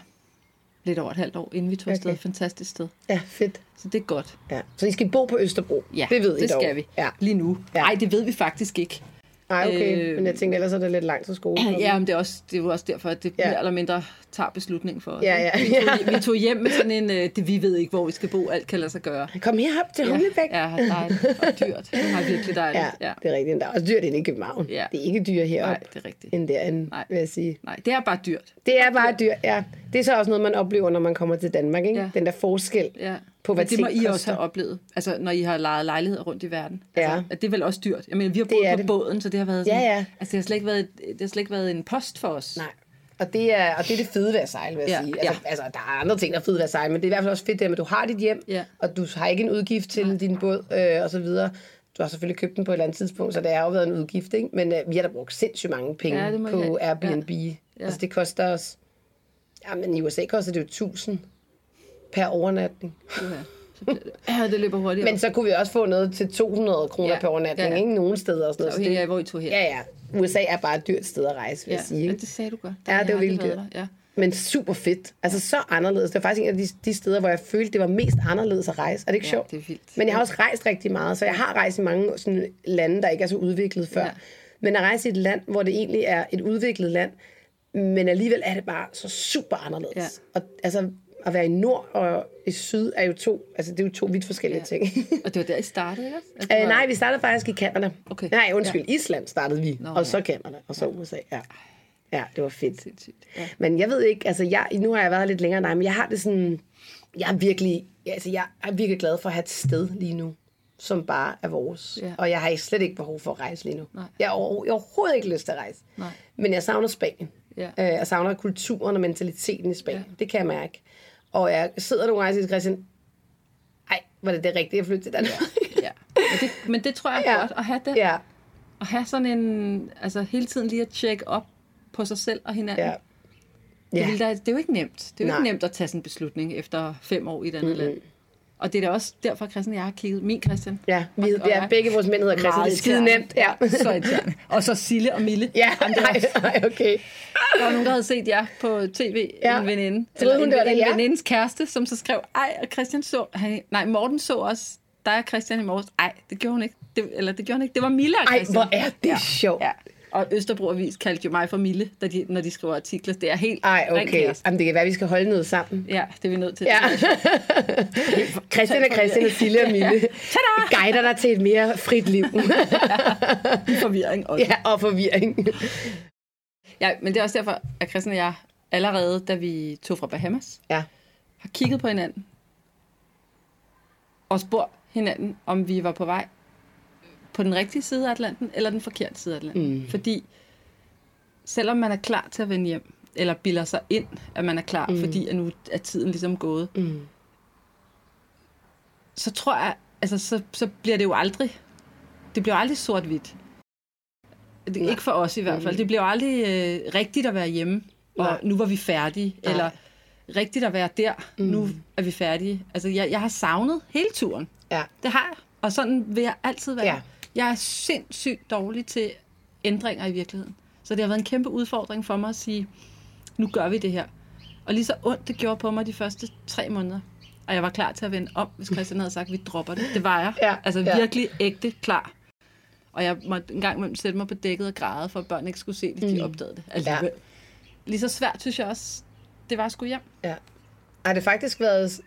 lidt over et halvt år, inden vi tog afsted. Okay. Fantastisk sted. Ja, fedt. Så det er godt. Ja. Så I skal bo på Østerbro? Ja, det ved I det dog. skal vi. Ja. Lige nu. Ja. Nej, det ved vi faktisk ikke. Ej, okay. Øh, Men jeg tænker, ellers er det lidt langt til skole. <clears throat> Ja, men det er, også, det er jo også derfor, at det Ja. mere eller mindre tager beslutningen for os. Ja, ja? Vi, tog, ja. <laughs> vi tog hjem med sådan en, øh, det, vi ved ikke, hvor vi skal bo, alt kan lade sig gøre. Kom herop til Humlebæk. Ja, ja, dejligt og dyrt. Det har virkelig dejligt. Ja, Ja. det er rigtigt. Der er også dyrt inde i København. Ja. Det er ikke dyrt heroppe, Nej, det er rigtigt. end derinde, Nej. vil jeg sige. Nej, det er bare dyrt. Det er bare dyrt, ja. Det er så også noget, man oplever, når man kommer til Danmark, ikke? Ja. Den der forskel Ja. På, hvad Men det må I også have oplevet, altså når I har lejet lejligheder rundt i verden. Ja. Altså, at det er vel også dyrt. Jeg mener, vi har boet på det. båden, så det har været sådan, Ja, ja. Altså, det har slet ikke været, det har slet ikke været en post for os. Nej. Og det, er, og det er det fede ved at sejle, vil jeg Ja, sige. Altså, ja. altså, der er andre ting, der er fede ved at sejle, men det er i hvert fald også fedt, at du har dit hjem, Ja. og du har ikke en udgift til din båd, øh, og så videre. Du har selvfølgelig købt den på et eller andet tidspunkt, så det har jo været en udgift, ikke? Men øh, vi har da brugt sindssygt mange penge Ja, på. Airbnb. Ja. Altså, det koster os... Ja, men i USA koster det jo 1000 per overnatning. Ja. Det, ja, det løber hurtigt. Men så kunne vi også få noget til 200 kroner Ja, per overnatning, ja. ikke? Nogle steder og sådan noget. Så afhængig af, hvor I tog hen. ja, ja. USA er bare et dyrt sted at rejse, vil Ja, jeg sige. ja, det sagde du godt. Ja, Jeg det var virkelig været dyrt. der, Ja. Men super fedt. Altså så anderledes. Det var faktisk en af de, de steder, hvor jeg følte, det var mest anderledes at rejse. Er det ikke Ja, sjovt? det er vildt. Men jeg har også rejst rigtig meget, så jeg har rejst i mange sådan, lande, der ikke er så udviklet før. Ja. Men at rejse i et land, hvor det egentlig er et udviklet land, men alligevel er det bare så super anderledes. Ja. Og altså, at være i nord og i syd er jo to, altså det er jo to vidt forskellige Ja. ting. Og det var der, I startede, ikke? Altså, det Øh, nej, vi startede faktisk i Canada. Okay. Nej, undskyld, ja. Island startede vi, Nå, og så ja. Canada, og så USA. Ja. ja, det var fedt. Sindssygt. Ja. Men jeg ved ikke, altså jeg, nu har jeg været lidt længere dig, men jeg har det sådan, jeg er virkelig, altså jeg er virkelig glad for at have et sted lige nu, som bare er vores. Ja. Og jeg har slet ikke behov for at rejse lige nu. Nej. Jeg har, over, jeg har overhovedet ikke lyst til at rejse. Nej. Men jeg savner Spanien. Ja. Øh, jeg savner kulturen og mentaliteten i Spanien. Ja. Det kan jeg mærke. Og jeg sidder nogle gange og siger til Christian, ej, var det det rigtige at flytte til Danmark? ja. Men, det, men det tror jeg er Ja. godt at have det. ja, At have sådan en, altså hele tiden lige at tjekke op på sig selv og hinanden. ja. Det, Ja. vil da, det er jo ikke nemt. Det er jo Nej. ikke nemt at tage sådan en beslutning efter fem år i et andet mm-hmm. land. Og det er da også derfor, Christian jeg har kigget. Min Christian. Ja, vi, Og- og er jeg- begge vores mænd hedder Christian. Det er skide nemt. Ja. <laughs> Så irriterende. Og så Sille og Mille. Ja, det nej, nej, okay. Der var nogen, der havde set jer på tv, Ja. ja. en veninde. Hun, en, det var det, en ja? venindes kæreste, som så skrev, ej, og Christian så, han, nej, Morten så også dig og Christian i morges. Ej, det gjorde hun ikke. Det, eller det gjorde hun ikke. Det var Mille og Ej, Christian. hvor er det sjovt. Ja. Og Østerbro Avis kaldte jo mig for Mille, da de, når de skriver artikler. Det er helt Ej, okay. Jamen, det kan være, vi skal holde noget sammen. Ja, det er vi nødt til. Ja. <laughs> Christian og Christian og Sille og Mille guider dig til et mere frit liv. <laughs> Forvirring også. ja, og forvirring. Ja, men det er også derfor, at Christian og jeg allerede, da vi tog fra Bahamas, Ja, har kigget på hinanden og spurgt hinanden, om vi var på vej på den rigtige side af Atlanten, eller den forkerte side af Atlanten. Mm. Fordi selvom man er klar til at vende hjem, eller bilder sig ind, at man er klar, mm. fordi at nu er tiden ligesom gået, Mm. så tror jeg, altså så, så bliver det jo aldrig, det bliver aldrig sort-hvidt. Det, Nej. ikke for os i hvert fald. Det bliver jo aldrig øh, rigtigt at være hjemme, og Nej. nu var vi færdige, Nej. eller rigtigt at være der, mm. nu er vi færdige. Altså, jeg, jeg har savnet hele turen. ja, Det har jeg, og sådan vil jeg altid være. Ja. Jeg er sindssygt dårlig til ændringer i virkeligheden. Så det har været en kæmpe udfordring for mig at sige, nu gør vi det her. Og lige så ondt det gjorde på mig de første tre måneder. Og jeg var klar til at vende om, hvis Christian havde sagt, vi dropper det. Det var jeg. Ja, altså ja. virkelig ægte klar. Og jeg måtte en gang imellem sætte mig på dækket og græde, for at børn ikke skulle se det, de opdagede det. Alligevel. Ja. Lige så svært, synes jeg også, det var skulle hjem. ja. Har det faktisk været,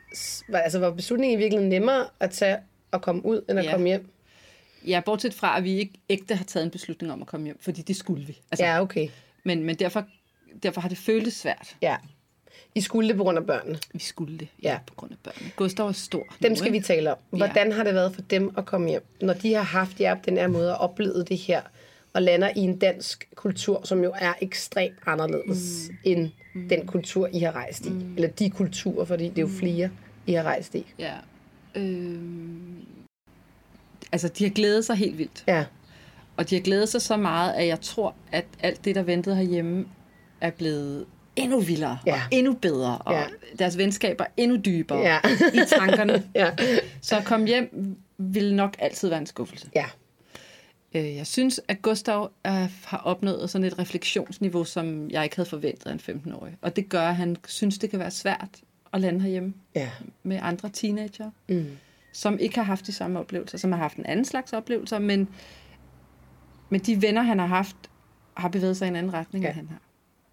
altså var beslutningen i virkeligheden nemmere at tage og komme ud, end at Ja. komme hjem? Ja, bortset fra, at vi ikke ægte har taget en beslutning om at komme hjem, fordi det skulle vi. Altså, Ja, okay. Men, men derfor, derfor har det føltes svært. Ja. I skulle det på grund af børnene. Vi skulle det, Ja. ja. på grund af børnene. Gustav er stor Dem nu, skal vi ikke? tale om. Hvordan har det været for dem at komme hjem, når de har haft jer på den her måde og oplevet det her, og lander i en dansk kultur, som jo er ekstremt anderledes mm. end mm. den kultur, I har rejst i. Mm. Eller de kulturer, fordi det er jo flere, I har rejst i. Ja. Øhm, altså, de har glædet sig helt vildt. Ja, Og de har glædet sig så meget, at jeg tror, at alt det, der ventede herhjemme, er blevet endnu vildere Ja. og endnu bedre. Og Ja. deres venskaber endnu dybere Ja. i tankerne. <laughs> ja, Så at komme hjem vil nok altid være en skuffelse. ja. Øh, Jeg synes, at Gustav øh, har opnået sådan et refleksionsniveau, som jeg ikke havde forventet af en 15-årig. Og det gør, at han synes, det kan være svært at lande herhjemme ja. med andre teenager, Mm. Som ikke har haft de samme oplevelser, som har haft en anden slags oplevelser, men, men de venner, han har haft, har bevæget sig i en anden retning, Ja. ja. end han har.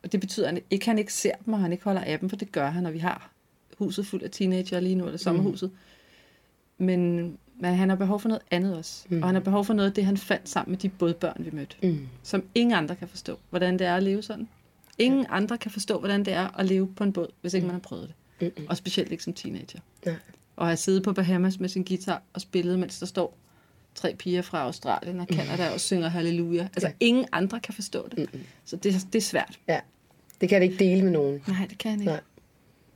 Og det betyder, at han ikke, han ikke ser dem, og han ikke holder af dem, for det gør han, når vi har huset fuldt af teenager lige nu, eller sommerhuset. Mm. Men, men han har behov for noget andet også. Mm. Og han har behov for noget af det, han fandt sammen med de bådbørn, vi mødte. Mm. Som ingen andre kan forstå, hvordan det er at leve sådan. Ingen andre kan forstå, hvordan det er at leve på en båd, hvis ikke man har prøvet det. Mm. Og specielt ikke som teenager. Ja. Og have siddet på Bahamas med sin guitar og spillet, mens der står tre piger fra Australien og Canada og synger halleluja. Altså, Ja. ingen andre kan forstå det. Så det, det er svært. ja. Det kan det ikke dele med nogen. Nej, det kan han ikke. Nej.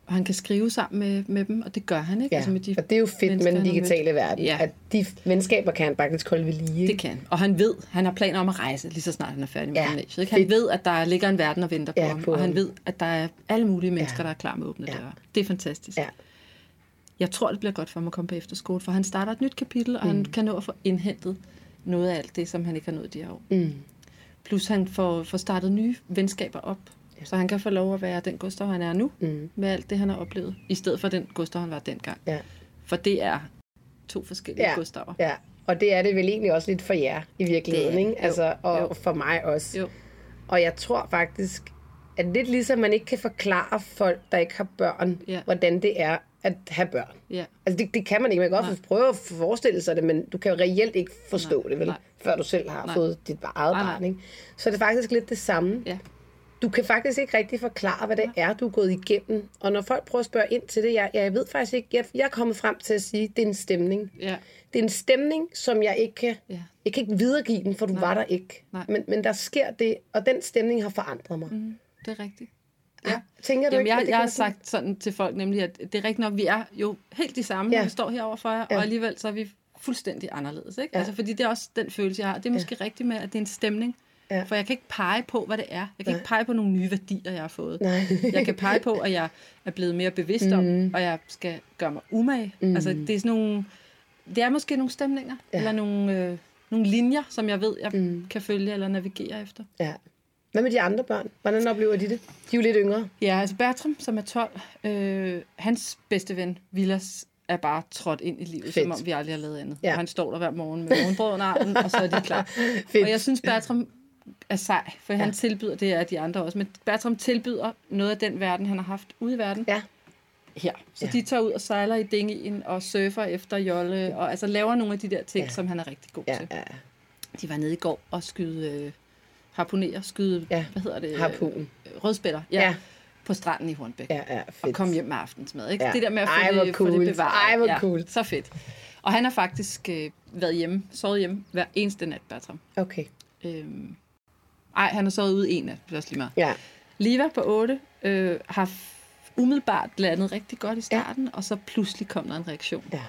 Og han kan skrive sammen med, med dem, og det gør han, ikke? Ja, med de og det er jo fedt med den han har digitale verden, Ja. at de venskaber kan han faktisk holde ved lige. Det Ikke? kan han. Og han ved, han har planer om at rejse, lige så snart han er færdig med Ja, gymnasiet. Ikke? Han fedt. ved, at der ligger en verden og venter på Ja, ham. på og han ved, at der er alle mulige mennesker, Ja. der er klar med åbne Ja. døre. Det er fantastisk. Ja. Jeg tror, det bliver godt for ham at komme på efterskole, for han starter et nyt kapitel, og mm. han kan nå at få indhentet noget af alt det, som han ikke har nået de her år. Mm. plus han får, får startet nye venskaber op. Ja. Så han kan få lov at være den Gustav, han er nu, mm. med alt det, han har oplevet, i stedet for den Gustav, han var dengang. Ja. For det er to forskellige Ja. Gustaver. Ja, og det er det vel egentlig også lidt for jer i virkeligheden, Det ikke? Altså, og jo. for mig også. Jo. Og jeg tror faktisk, at lidt ligesom man ikke kan forklare folk, der ikke har børn, Ja. hvordan det er at have børn. Ja. Altså det, det kan man ikke. Man kan godt Nej. prøve at forestille sig det, men du kan jo reelt ikke forstå Nej, det, vel? nej. Før du selv har Nej. fået dit eget Nej, nej. barn, ikke? Så er det faktisk lidt det samme. Ja. Du kan faktisk ikke rigtig forklare, hvad det er, du er gået igennem. Og når folk prøver at spørge ind til det, jeg, jeg ved faktisk ikke, jeg, jeg er kommet frem til at sige, det er en stemning. Ja. Det er en stemning, som jeg ikke kan, Ja. jeg kan ikke videregive den, for du Nej. var der ikke. Nej. Men, men der sker det, og den stemning har forandret mig. Mm, det er rigtigt. Ja. Tænker du Jamen, ikke, jeg, jeg har sagt sådan til folk nemlig, at det er rigtigt nok, vi er jo helt de samme, Ja. når vi står herovre for jer, Ja. og alligevel så er vi fuldstændig anderledes. Ikke? Ja. Altså, fordi det er også den følelse, jeg har. Det er måske ja. rigtigt med, at det er en stemning. Ja. For jeg kan ikke pege på, hvad det er. Jeg kan ikke pege på nogle nye værdier, jeg har fået. Nej. jeg kan pege på, at jeg er blevet mere bevidst om, Mm. og jeg skal gøre mig umage. Mm. Altså, det er sådan nogle... Det er måske nogle stemninger, ja. eller nogle, øh, nogle linjer, som jeg ved, jeg mm. kan følge eller navigere efter. Ja. Hvad med de andre børn? Hvordan oplever de det? De er jo lidt yngre. Ja, altså Bertram, som er 12, øh, hans bedste ven, Villas, er bare trådt ind i livet, Fedt. som om vi aldrig har lavet andet. Ja. Og han står der hver morgen med morgenbrød under armen, og så er de klar. <laughs> Fedt. Og jeg synes, Bertram er sej, for han Ja. tilbyder, det er de andre også, men Bertram tilbyder noget af den verden, han har haft ude i verden, Ja. her. Så Ja. de tager ud og sejler i dingien og surfer efter jolle, og altså laver nogle af de der ting, Ja. ja. som han er rigtig god Ja, til. ja. De var nede i går og skyde øh, harponere, skyde, Ja. hvad hedder det? Harpun. Rødspætter. Ja. Ja. På stranden i Hornbæk. Ja, ja, og fedt. komme hjem med aftensmad. Ikke? Ja. Det der med at få, Ej, det, få det bevaret. Ej, hvor ja, coolt. Så fedt. Og han har faktisk øh, været hjemme, sovet hjemme hver eneste nat, Bertram. Okay. Øhm, ej, han har sovet ude en nat, det lige meget. Ja. Liva på 8 øh, har umiddelbart landet rigtig godt i starten, ja. og så pludselig kom der en reaktion, Ja.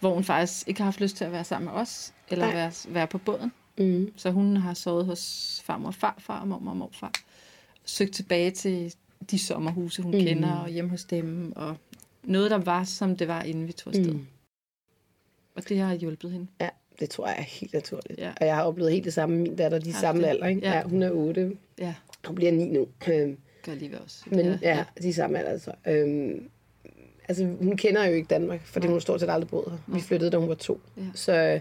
hvor hun faktisk ikke har haft lyst til at være sammen med os, eller Nej. være, være på båden. Mm. Så hun har sovet hos farmor og farfar og mormor og morfar. Søgt tilbage til de sommerhuse, hun mm. kender, og hjemme hos dem. Og noget, der var, som det var, inden vi tog afsted. Mm. Og det har hjulpet hende. Ja, det tror jeg er helt naturligt. Ja. Og jeg har oplevet helt det samme med min datter, de Har samme det? alder, ikke? Ja. Ja. ja. hun er 8. Ja, Hun bliver 9 nu. Øhm, gør lige også. Men ja, ja, de er samme alder, altså. Øhm, altså, hun kender jo ikke Danmark, fordi hun stort set aldrig boet her. Vi flyttede, da hun var to. Ja. Så,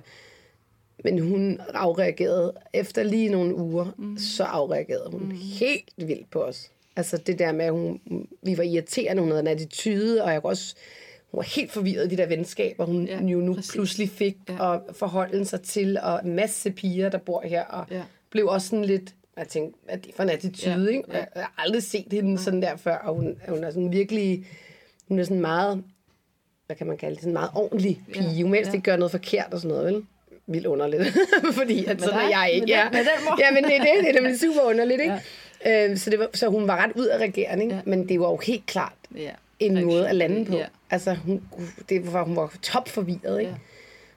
men hun afreagerede efter lige nogle uger, mm. så afreagerede hun mm. helt vildt på os. Altså det der med, at hun, vi var irriterende, hun havde en attitude, og jeg kunne også, hun var helt forvirret i de der venskaber, hun Ja, ja, jo nu præcis. pludselig fik, Ja. ja. og forholde sig til, og en masse piger, der bor her, og Ja. blev også sådan lidt, jeg tænkte, hvad er det for en attitude, Ja, ikke? ja. Jeg har aldrig set hende sådan der før, og hun, hun er sådan virkelig, hun er sådan meget, hvad kan man kalde det, sådan meget ordentlig pige. Ja, Hun helst ja. ikke gør noget forkert og sådan noget, vel? Vildt underligt. <laughs> Fordi at sådan er jeg ikke. Med den- ja. med den mor? ja, men det er det. Det er nemlig <laughs> super underligt, ikke? Ja. Øh, så, det var, så hun var ret ud af regeringen? Ja. Men det var jo helt klart ja. en Reaktion. måde at lande på. Ja. Altså, hun, det var, hun var top forvirret, ikke? Ja.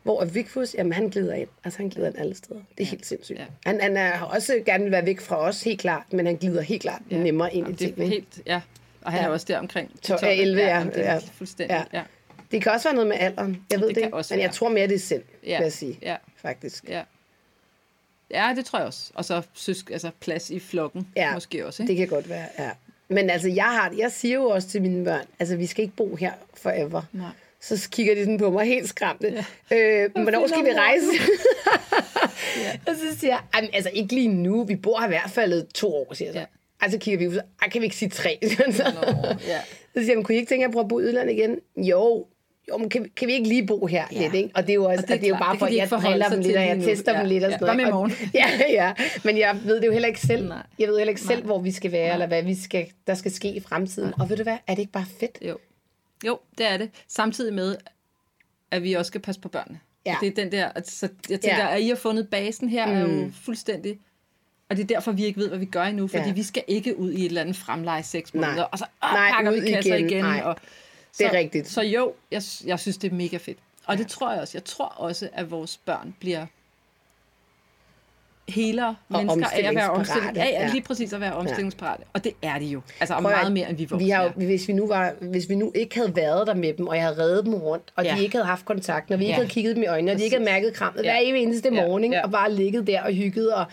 Hvor Vigfus, jamen han glider ind. Altså han glider ind alle steder. Det er helt sindssygt. Ja. Han, han er også gerne vil være væk fra os, helt klart. Men han glider helt klart Ja. nemmere ind i Jamen, det er tingene. helt, ja. Og han Ja. er også der omkring. To- ja, 11, ja. jamen, det er Ja. fuldstændig, Ja. ja. Det kan også være noget med alderen. Jeg ved Det det, ikke. Men jeg være. tror mere, det er sind, Ja. vil jeg sige. Ja. Faktisk. Ja. Ja, det tror jeg også. Og så søsk, altså plads i flokken, Ja. måske også. Ikke? Det kan godt være, ja. Men altså, jeg, har, jeg siger jo også til mine børn, altså, vi skal ikke bo her forever. Nej. Så kigger de sådan på mig helt skræmte. Ja. Øh, hvornår skal vi rejse? <laughs> Og så siger jeg, "Ej, men altså ikke lige nu, vi bor her i hvert fald to år, siger jeg så. Ja. Altså kigger vi ud, så "Ej, kan vi ikke sige tre? <laughs> så. Ja. Så siger jeg, kunne I ikke tænke at prøve at bo i udlandet igen? Jo, jo men kan, vi- kan vi ikke lige bo her Ja. lidt, ikke? Og det er jo, også, Og det er og det er jo bare det for, at jeg driller dem lidt, og jeg tester Ja. dem lidt og sådan Hvad noget. med i Og- <laughs> Ja, ja. Men jeg ved det jo heller ikke selv. Nej. Jeg ved heller ikke selv, Nej. hvor vi skal være, eller hvad vi skal, der skal ske i fremtiden. Og ved du hvad, er det ikke bare fedt? Jo. jo, det er det. Samtidig med, at vi også skal passe på børnene. Ja. Det er den der, altså, jeg tænker, Ja. at I har fundet basen her, mm. er jo fuldstændig... Og det er derfor, vi ikke ved, hvad vi gør endnu, fordi Ja. vi skal ikke ud i et eller andet fremleje seks Nej. måneder, og så øh, Nej, pakker ud vi kasser igen. igen. Nej. Det er så, rigtigt. Så jo, jeg, jeg synes, det er mega fedt. Og det tror jeg også. Jeg tror også, at vores børn bliver helere mennesker af at være omstilling, omstillingsparate, ja. lige præcis at være omstillingsparate. Og det er de jo. Altså Prøv meget mere, end vi voksne vi har jo, hvis, vi nu var, hvis vi nu ikke havde været der med dem, og jeg havde reddet dem rundt, og Ja. de ikke havde haft kontakt, når vi ikke Ja. havde kigget dem i øjnene, og de ikke havde mærket krammet Ja. hver eneste Ja. morgen? Ja. og bare ligget der og hygget, og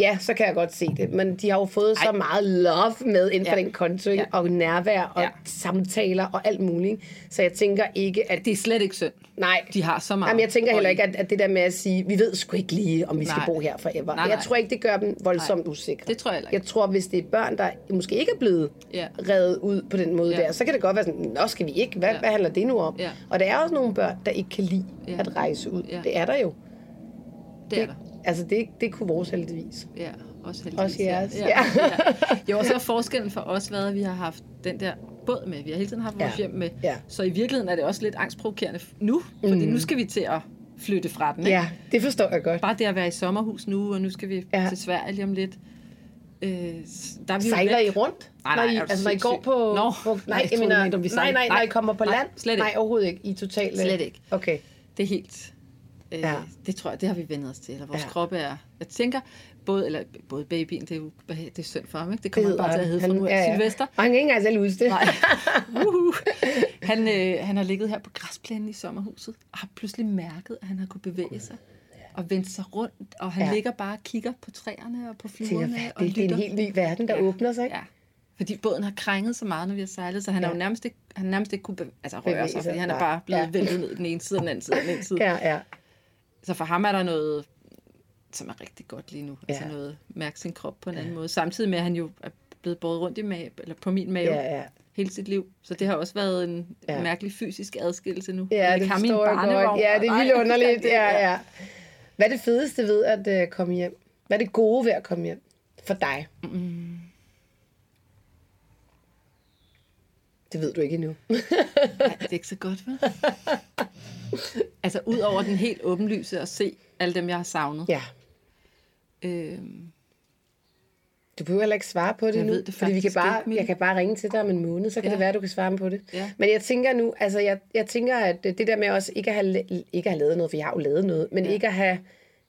ja, så kan jeg godt se det. Men de har jo fået Ej. så meget love med inden for Ja. den konto? Ja. og nærvær, og Ja. samtaler, og alt muligt. Så jeg tænker ikke, at... Det er slet ikke synd. Nej. De har så meget. Jamen, jeg tænker heller ikke, at, at det der med at sige, vi ved sgu ikke lige, om vi skal Nej. bo her forever. Nej, Jeg nej. tror ikke, det gør dem voldsomt usikre. Det tror jeg ikke. Jeg tror, hvis det er børn, der måske ikke er blevet Ja. reddet ud på den måde Ja. der, så kan det godt være sådan, nå skal vi ikke? Hvad, Ja. hvad handler det nu om? Ja. Og der er også nogle børn, der ikke kan lide Ja. at rejse ud. Ja. Det er der jo. Det er der. Altså, det, det kunne vores heldigvis. Ja, også heldigvis. Også jeres, Ja, ja. ja. Jo, og så er forskellen for os været, at vi har haft den der båd med. Vi har hele tiden haft vores Ja. hjem med. Ja. Så i virkeligheden er det også lidt angstprovokerende nu, fordi nu skal vi til at flytte fra den. Ikke? Ja, det forstår jeg godt. Bare det at være i sommerhus nu, og nu skal vi Ja. til Sverige lige om lidt. Øh, der er vi Sejler. I rundt? Nej, nej, når I, altså, når I går på... Nå, på nej, nej, jeg mener, vi nej, sejler. nej, når Nej. I kommer på Nej, land? slet ikke. Nej, overhovedet ikke. I totalt... Slet ikke. Okay. Det er helt... Øh, Ja. ja. Det tror jeg, det har vi vendt os til. Eller vores Ja. ja. kroppe er... Jeg tænker, både, eller, både babyen, det er jo det er synd for ham, ikke? Det Det kommer hedder bare til at hedde fra nu af. Sylvester. Og han kan ikke engang selv huske det. Nej. <laughs> Uhu. Han, øh, han har ligget her på græsplænen i sommerhuset, og har pludselig mærket, at han har kunne bevæge sig og vende sig rundt, og han Ja. ja. ligger bare og kigger på træerne og på fluerne hvad, og det, det er en helt ny verden, der Ja. åbner sig. Ikke? Ja. Fordi båden har krænget så meget, når vi har sejlet, så han ja. Ja. er jo nærmest ikke, han nærmest ikke kunne altså, røre sig, fordi han er bare blevet Ja. ja. væltet ned den ene side og den anden side og den ene side. Ja, ja. Så for ham er der noget, som er rigtig godt lige nu. Ja. Altså Ja. noget mærke sin krop på en anden måde. Samtidig med, at han jo er blevet båret rundt i mave, eller på min mave Ja, ja. hele sit liv. Så det har også været en Ja. ja. mærkelig fysisk adskillelse nu. Ja, Jeg det forstår jeg godt. Ja, det er vildt underligt. <laughs> Ja, ja. Hvad er det fedeste ved at uh, komme hjem? Hvad er det gode ved at komme hjem for dig? Mm. Det ved du ikke endnu. Nej, det er ikke så godt, vel? <laughs> <laughs> altså, ud over den helt åbenlyse at se alle dem, jeg har savnet. ja. Øhm, Du behøver heller ikke svare på det Jeg nu, ved det fordi vi kan bare, ikke, jeg kan bare ringe til dig om en måned, så kan Ja. det være, du kan svare på det. Ja. Men jeg tænker nu, altså jeg, jeg tænker, at det der med også ikke at have, ikke at have lavet noget, for jeg har jo lavet noget, men ja. ikke at have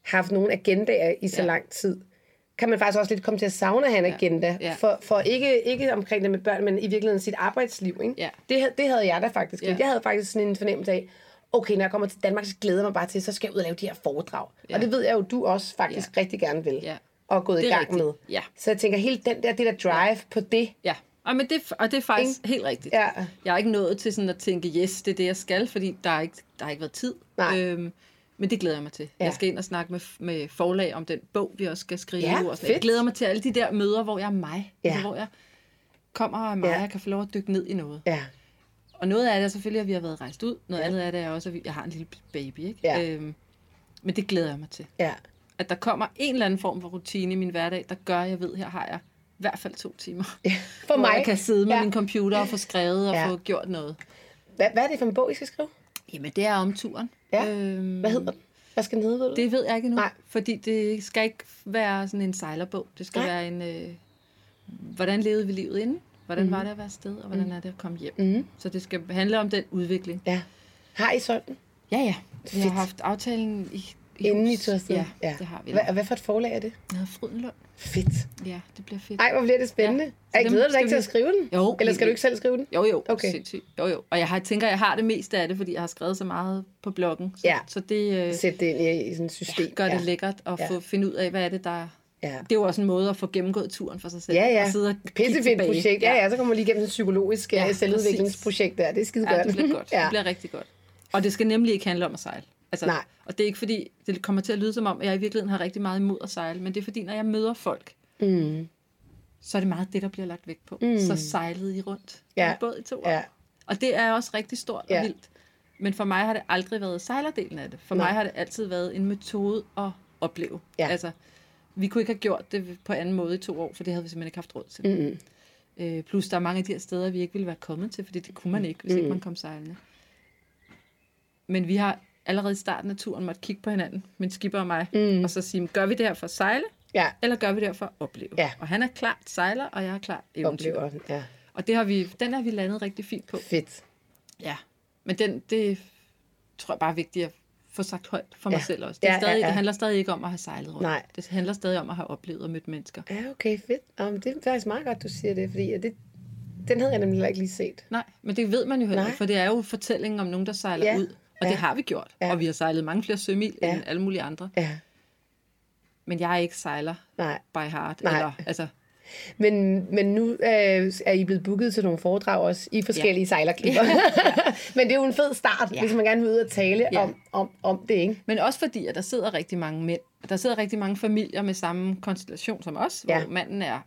haft nogen agendaer i så ja. Lang tid, kan man faktisk også lidt komme til at savne at have en Ja. agenda. Ja. For, for ikke, ikke omkring det med børn, men i virkeligheden sit arbejdsliv. Ikke? Ja. Det, havde- det havde jeg da faktisk. Ja. Jeg havde faktisk sådan en fornemmelse af, okay, når jeg kommer til Danmark, så glæder jeg mig bare til, så skal jeg ud og lave de her foredrag. Ja. Og det ved jeg jo, du også faktisk Ja. rigtig gerne vil. Ja. Og er gået i Det er gang rigtigt. med. Ja. Så jeg tænker, hele den der, det der drive ja. på det, ja, og, men det, og det er faktisk Ikke? helt rigtigt. Ja. Jeg har ikke nået til sådan at tænke, yes, det er det, jeg skal, fordi der har ikke, der har ikke været tid. Nej. Øhm, men det glæder jeg mig til. Ja. Jeg skal ind og snakke med, med forlag om den bog, vi også skal skrive. Ja, og. Jeg glæder mig til alle de der møder, hvor jeg er mig. Ja. Altså, hvor jeg kommer og er mig, Ja. jeg kan få lov at dykke ned i noget. ja, Og noget af det er selvfølgelig, at vi har været rejst ud. Noget ja. andet af det er også, at vi, jeg har en lille baby. Ikke? Ja. Øhm, men det glæder jeg mig til. ja, At der kommer en eller anden form for rutine i min hverdag, der gør, at jeg ved, her har jeg i hvert fald to timer. ja. <laughs> For mig. jeg kan sidde med Ja. min computer og få skrevet og Ja. få gjort noget. Hvad, hvad er det for en bog, I skal skrive? Jamen, det er om turen. Ja. Øhm, Hvad hedder den? Hvad skal den hedde, ved du? Det ved jeg ikke endnu. Nej. Fordi det skal ikke være sådan en sejlerbog. Det skal Nej. være en... Øh, hvordan levede vi livet inden? Hvordan mm. var det at være afsted? Og hvordan er det at komme hjem? Mhm. Så det skal handle om den udvikling. Ja. Har I sådan den? Ja, ja. Vi Fedt. har haft aftalen i, i Inden I hus. tog afsted? Ja, det har vi. Hvad, hvad for et forlag er det? Jeg Frydenlund. Fedt. Ja, det bliver fedt. Ej, hvor bliver det spændende. Ja. Ja. Dem glæder dig skal ikke til vi- at skrive den? Jo, Eller skal du ikke selv skrive den? Jo, jo. Okay. Sindssygt. Jo, jo. Og jeg har, tænker, jeg har det meste af det, fordi jeg har skrevet så meget på bloggen. Så, Ja. så det øh, Sæt det ind i, i sådan et system. gør det ja. lækkert at Ja. få, finde ud af, hvad er det, der... Ja. Det er jo også en måde at få gennemgået turen for sig selv. Ja, ja. Og sidde og Pissefedt projekt. Ja, ja, så kommer man lige igennem et psykologisk Ja, ja, selvudviklingsprojekt der. Det er skide Ja, godt. det bliver godt. <laughs> ja. Det bliver rigtig godt. Og det skal nemlig ikke handle om at sejle. Altså, Nej. Og det er ikke fordi, det kommer til at lyde som om, at jeg i virkeligheden har rigtig meget imod at sejle, men det er fordi, når jeg møder folk, Mm. så er det meget det, der bliver lagt vægt på. Mm. Så sejlede I rundt Ja. ja. både i to år. Ja. Og det er også rigtig stort Ja. og vildt. Men for mig har det aldrig været sejlerdelen af det. For Nej. mig har det altid været en metode at opleve. Ja. Altså, vi kunne ikke have gjort det på anden måde i to år, for det havde vi simpelthen ikke haft råd til. Mm-hmm. Øh, plus der er mange af de her steder, vi ikke ville være kommet til, fordi det kunne man ikke, hvis ikke man kom sejlende. Men vi har allerede i starten af turen måtte kigge på hinanden, min skipper og mig, mm. og så sige, gør vi det her for at sejle, Ja, eller gør vi det her for at opleve? Ja. Og han er klart sejler, og jeg er klart eventyr. oplever. Ja. Og det har vi, den har vi landet rigtig fint på. Fedt. Ja, men den, det tror jeg bare er vigtigt at få sagt højt for mig Ja. selv også. Det, er Ja, ja, stadig, ja. det handler stadig ikke om at have sejlet rundt. Nej. Det handler stadig om at have oplevet og mødt mennesker. Ja, okay, fedt. Um, det er faktisk meget godt, du siger det, fordi det, den havde jeg nemlig ikke lige set. Nej, men det ved man jo heller ikke, for det er jo fortællingen om nogen, der sejler Ja. ud. Og Ja. det har vi gjort. Ja. Og vi har sejlet mange flere sømil Ja. end alle mulige andre. Ja. men jeg er ikke sejler Nej. by heart. Nej. Eller, altså, Men, men nu øh, er I blevet booket til nogle foredrag også i forskellige ja. sejlerklubber. <laughs> <laughs> men det er jo en fed start, ja. Ja. hvis man gerne vil ud og tale ja. Ja. om, om, om det, ikke? men også fordi, at der sidder rigtig mange mænd. Der sidder rigtig mange familier med samme konstellation som os, Ja. hvor manden er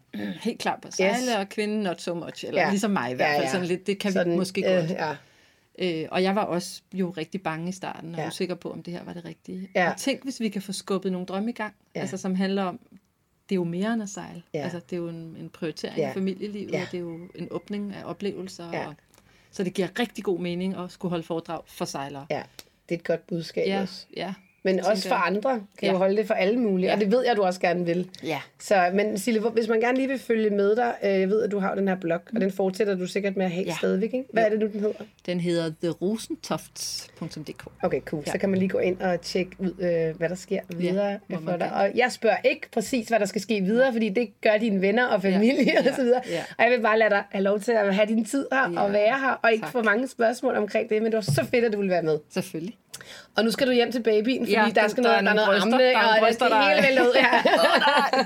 helt klar på sejle, Yes. og kvinden not so much. Eller Ja. ja. ligesom mig i hvert Ja, fald. ja. Sådan lidt, det kan Sådan, vi måske øh, godt. ja. Øh, og jeg var også jo rigtig bange i starten, og Ja. ja. usikker på, om det her var det rigtige. Ja. Og tænk, hvis vi kan få skubbet nogle drømme i gang, Ja. ja. altså, som handler om, det er jo mere end at sejle. Ja. Altså, det er jo en, en prioritering Ja. af familielivet, Ja. ja. det er jo en åbning af oplevelser. Ja. Og, så det giver rigtig god mening at skulle holde foredrag for sejlere. ja, det er et godt budskab ja. også. ja. Men også tænker for andre kan ja. Ja. du holde det for alle mulige, ja. Ja. og det ved jeg, du også gerne vil. Ja. Så, men Sille, hvis man gerne lige vil følge med dig, øh, jeg ved, at du har den her blog, og den fortsætter du sikkert med at have ja. Ja. stadigvæk, ikke? Hvad er det nu, den hedder? Den hedder therosentofts.dk. Okay, cool. Så kan man lige gå ind og tjekke ud, øh, hvad der sker videre hvor for dig. Og jeg spørger ikke præcis, hvad der skal ske videre, fordi det gør dine venner og familie Ja, og så videre. ja. Og jeg vil bare lade dig have lov til at have din tid her Ja. og være her, og ikke Tak. få mange spørgsmål omkring det, men det var så fedt, at du ville være med. Selvfølgelig. Og nu skal du hjem til babyen, fordi Ja, der skal der noget, er der er noget bryster, amning, der er og det hele ud her. <laughs>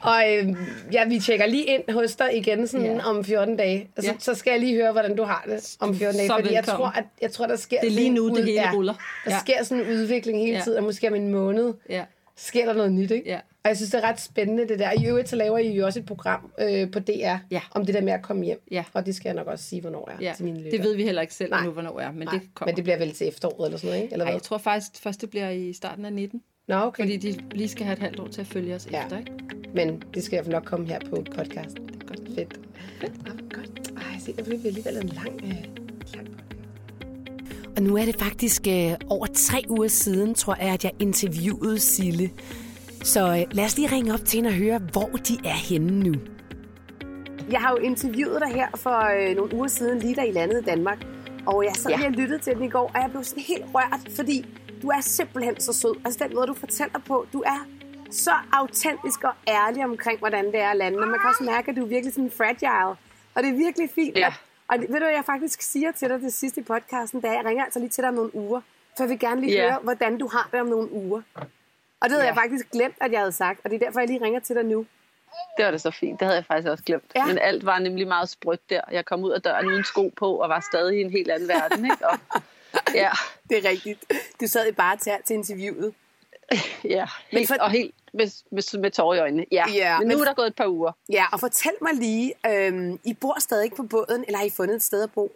<laughs> og øh, ja, vi tjekker lige ind hos dig igen sådan Ja. om 14 dage. Og så, Ja. så skal jeg lige høre, hvordan du har det om 14 dage, Så fordi jeg tror, at, jeg tror, der sker Det er lige sådan nu, en det hele ruller. Der Ja. sker sådan en udvikling hele Ja. tiden, og måske om en måned Ja. sker der noget nyt, ikke? Ja. Og jeg synes, det er ret spændende, det der. I øvrigt, så laver I jo også et program øh, på DR, Ja. om det der med at komme hjem. Ja. Og det skal jeg nok også sige, hvornår er Ja, til mine lytter. det ved vi heller ikke selv Nej. endnu, hvornår er, men Nej, det kommer. men det bliver vel til efteråret eller sådan noget, ikke? Eller Ej, hvad? jeg tror faktisk, først det bliver i starten af 19. Nå, okay. Fordi de lige skal have et halvt år til at følge os Ja. efter, ikke? Men det skal jeg nok komme her på podcasten. Det er godt. Fedt. Fedt. Godt. Ej, se, der blev vi alligevel en lang, øh, lang Og nu er det faktisk øh, over tre uger siden, tror jeg, at jeg interviewede Sille. Så øh, lad os lige ringe op til hende og høre, hvor de er henne nu. Jeg har jo interviewet dig her for øh, nogle uger siden, lige da I landede i Danmark. Og jeg sad Ja. lige og lyttede til den i går, og jeg blev sådan helt rørt, fordi du er simpelthen så sød. Altså den måde, du fortæller på, du er så autentisk og ærlig omkring, hvordan det er at lande. Og man kan også mærke, at du er virkelig sådan fragile. Og det er virkelig fint. Ja. Og det, ved du, hvad jeg faktisk siger til dig det sidste i podcasten, da jeg ringer altså lige til dig om nogle uger. For jeg vil gerne lige Ja. høre, hvordan du har det om nogle uger. Og det havde Ja. jeg faktisk glemt, at jeg havde sagt, og det er derfor, jeg lige ringer til dig nu. Det var da så fint. Det havde jeg faktisk også glemt. Ja. Men alt var nemlig meget sprødt der. Jeg kom ud af døren uden sko på, og var stadig i en helt anden verden. Ikke? Og, <laughs> ja, Det er rigtigt. Du sad i bare til, til interviewet. <laughs> ja. Helt, for- Og helt med, med, med tårer i øjnene. Ja. Ja, men nu men- er der gået et par uger. Ja, og fortæl mig lige, øhm, I bor stadig på båden, eller har I fundet et sted at bo?